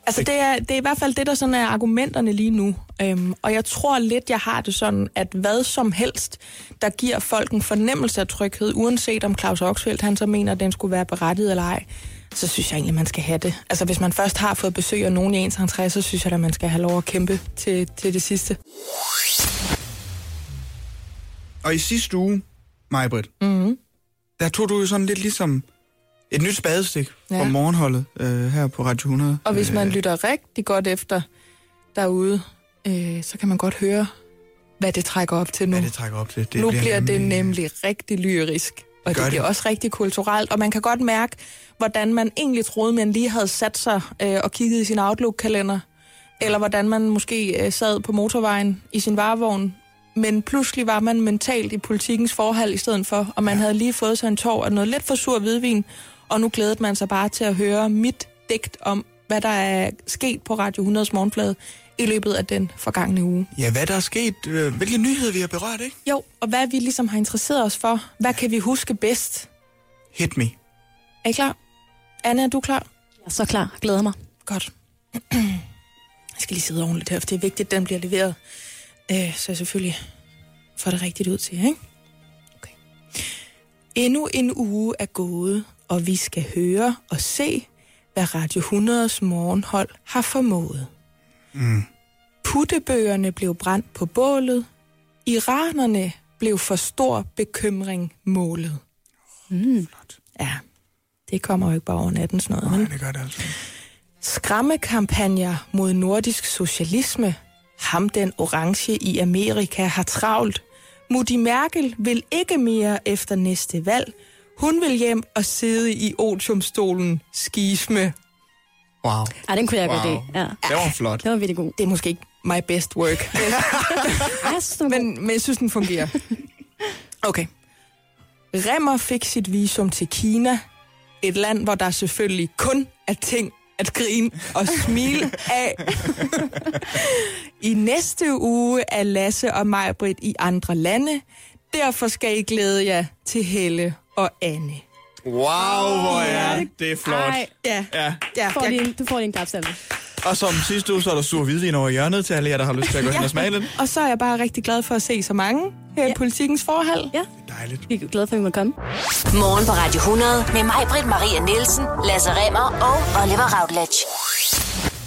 Altså, det er, det er i hvert fald det, der sådan er argumenterne lige nu. Øhm, og jeg tror lidt, jeg har det sådan, at hvad som helst, der giver folk en fornemmelse af tryghed, uanset om Claus Oxfeldt, han så mener, at den skulle være berettiget eller ej, så synes jeg egentlig, man skal have det. Altså, hvis man først har fået besøg af nogen i ens entré, så synes jeg, at man skal have lov at kæmpe til, til det sidste.
Og i sidste uge, Majbrit,
Mm-hmm.
der tog du jo sådan lidt ligesom et nyt spadestik fra
Ja.
morgenholdet øh, her på Radio 100.
Og hvis man
Øh,
lytter rigtig godt efter derude, øh, så kan man godt høre, hvad det trækker op til nu.
Hvad det trækker op til. Det
nu bliver det nemlig rigtig lyrisk. Og
Gør
det bliver
det.
også rigtig kulturelt, og man kan godt mærke, hvordan man egentlig troede, man lige havde sat sig øh, og kigget i sin Outlook-kalender, eller hvordan man måske øh, sad på motorvejen i sin varevogn, men pludselig var man mentalt i politikens forhold i stedet for, og man havde lige fået sig en tår af noget lidt for sur hvidvin, og nu glædede man sig bare til at høre mit digt om, hvad der er sket på Radio 100's morgenflade i løbet af den forgangne uge.
Ja, hvad der er sket. Øh, hvilke nyheder vi har berørt, ikke?
Jo, og hvad vi ligesom har interesseret os for. Hvad kan vi huske bedst?
Hit me.
Er I klar? Anna, er du klar?
Jeg er så klar. Glæder mig.
Godt. Jeg skal lige sidde ordentligt her, for det er vigtigt, at den bliver leveret. Øh, så jeg selvfølgelig får det rigtigt ud til, ikke? Okay. Endnu en uge er gået, og vi skal høre og se, hvad Radio 100's morgenhold har formået.
Mm.
Puttebøgerne blev brændt på bålet. Iranerne blev for stor bekymring målet.
Mm.
Ja, det kommer jo ikke bare over natten sådan noget.
Nej,
vel?
det gør det altså.
Skræmmekampagner mod nordisk socialisme. Ham den orange i Amerika har travlt. Mutti Merkel vil ikke mere efter næste valg. Hun vil hjem og sidde i otiumstolen skisme.
Wow.
Ej, den kunne jeg godt
Wow.
lide. Ja.
Det var flot.
Det var virkelig god.
Det er måske ikke my best work, men, men jeg synes, den fungerer. Okay. Remmer fik sit visum til Kina. Et land, hvor der selvfølgelig kun er ting at grine og smile af. I næste uge er Lasse og Majbrit i andre lande. Derfor skal I glæde jer til Helle og Anne.
Wow, hvor er det, det er flot.
Ej,
Ja,
Ja.
ja,
får
jeg,
lige en, du får en klapsalve.
Og som sidste uge, så er der sur hvidvin over hjørnet til alle jer, der har lyst til at gå hen og smage lidt.
og så er jeg bare rigtig glad for at se så mange her i
Ja.
politikens forhold.
Ja,
Dejligt.
vi er glade for, at vi må komme.
Morgen på Radio 100 med mig, Britt Maria Nielsen, Lasse Remmer og Oliver Routledge.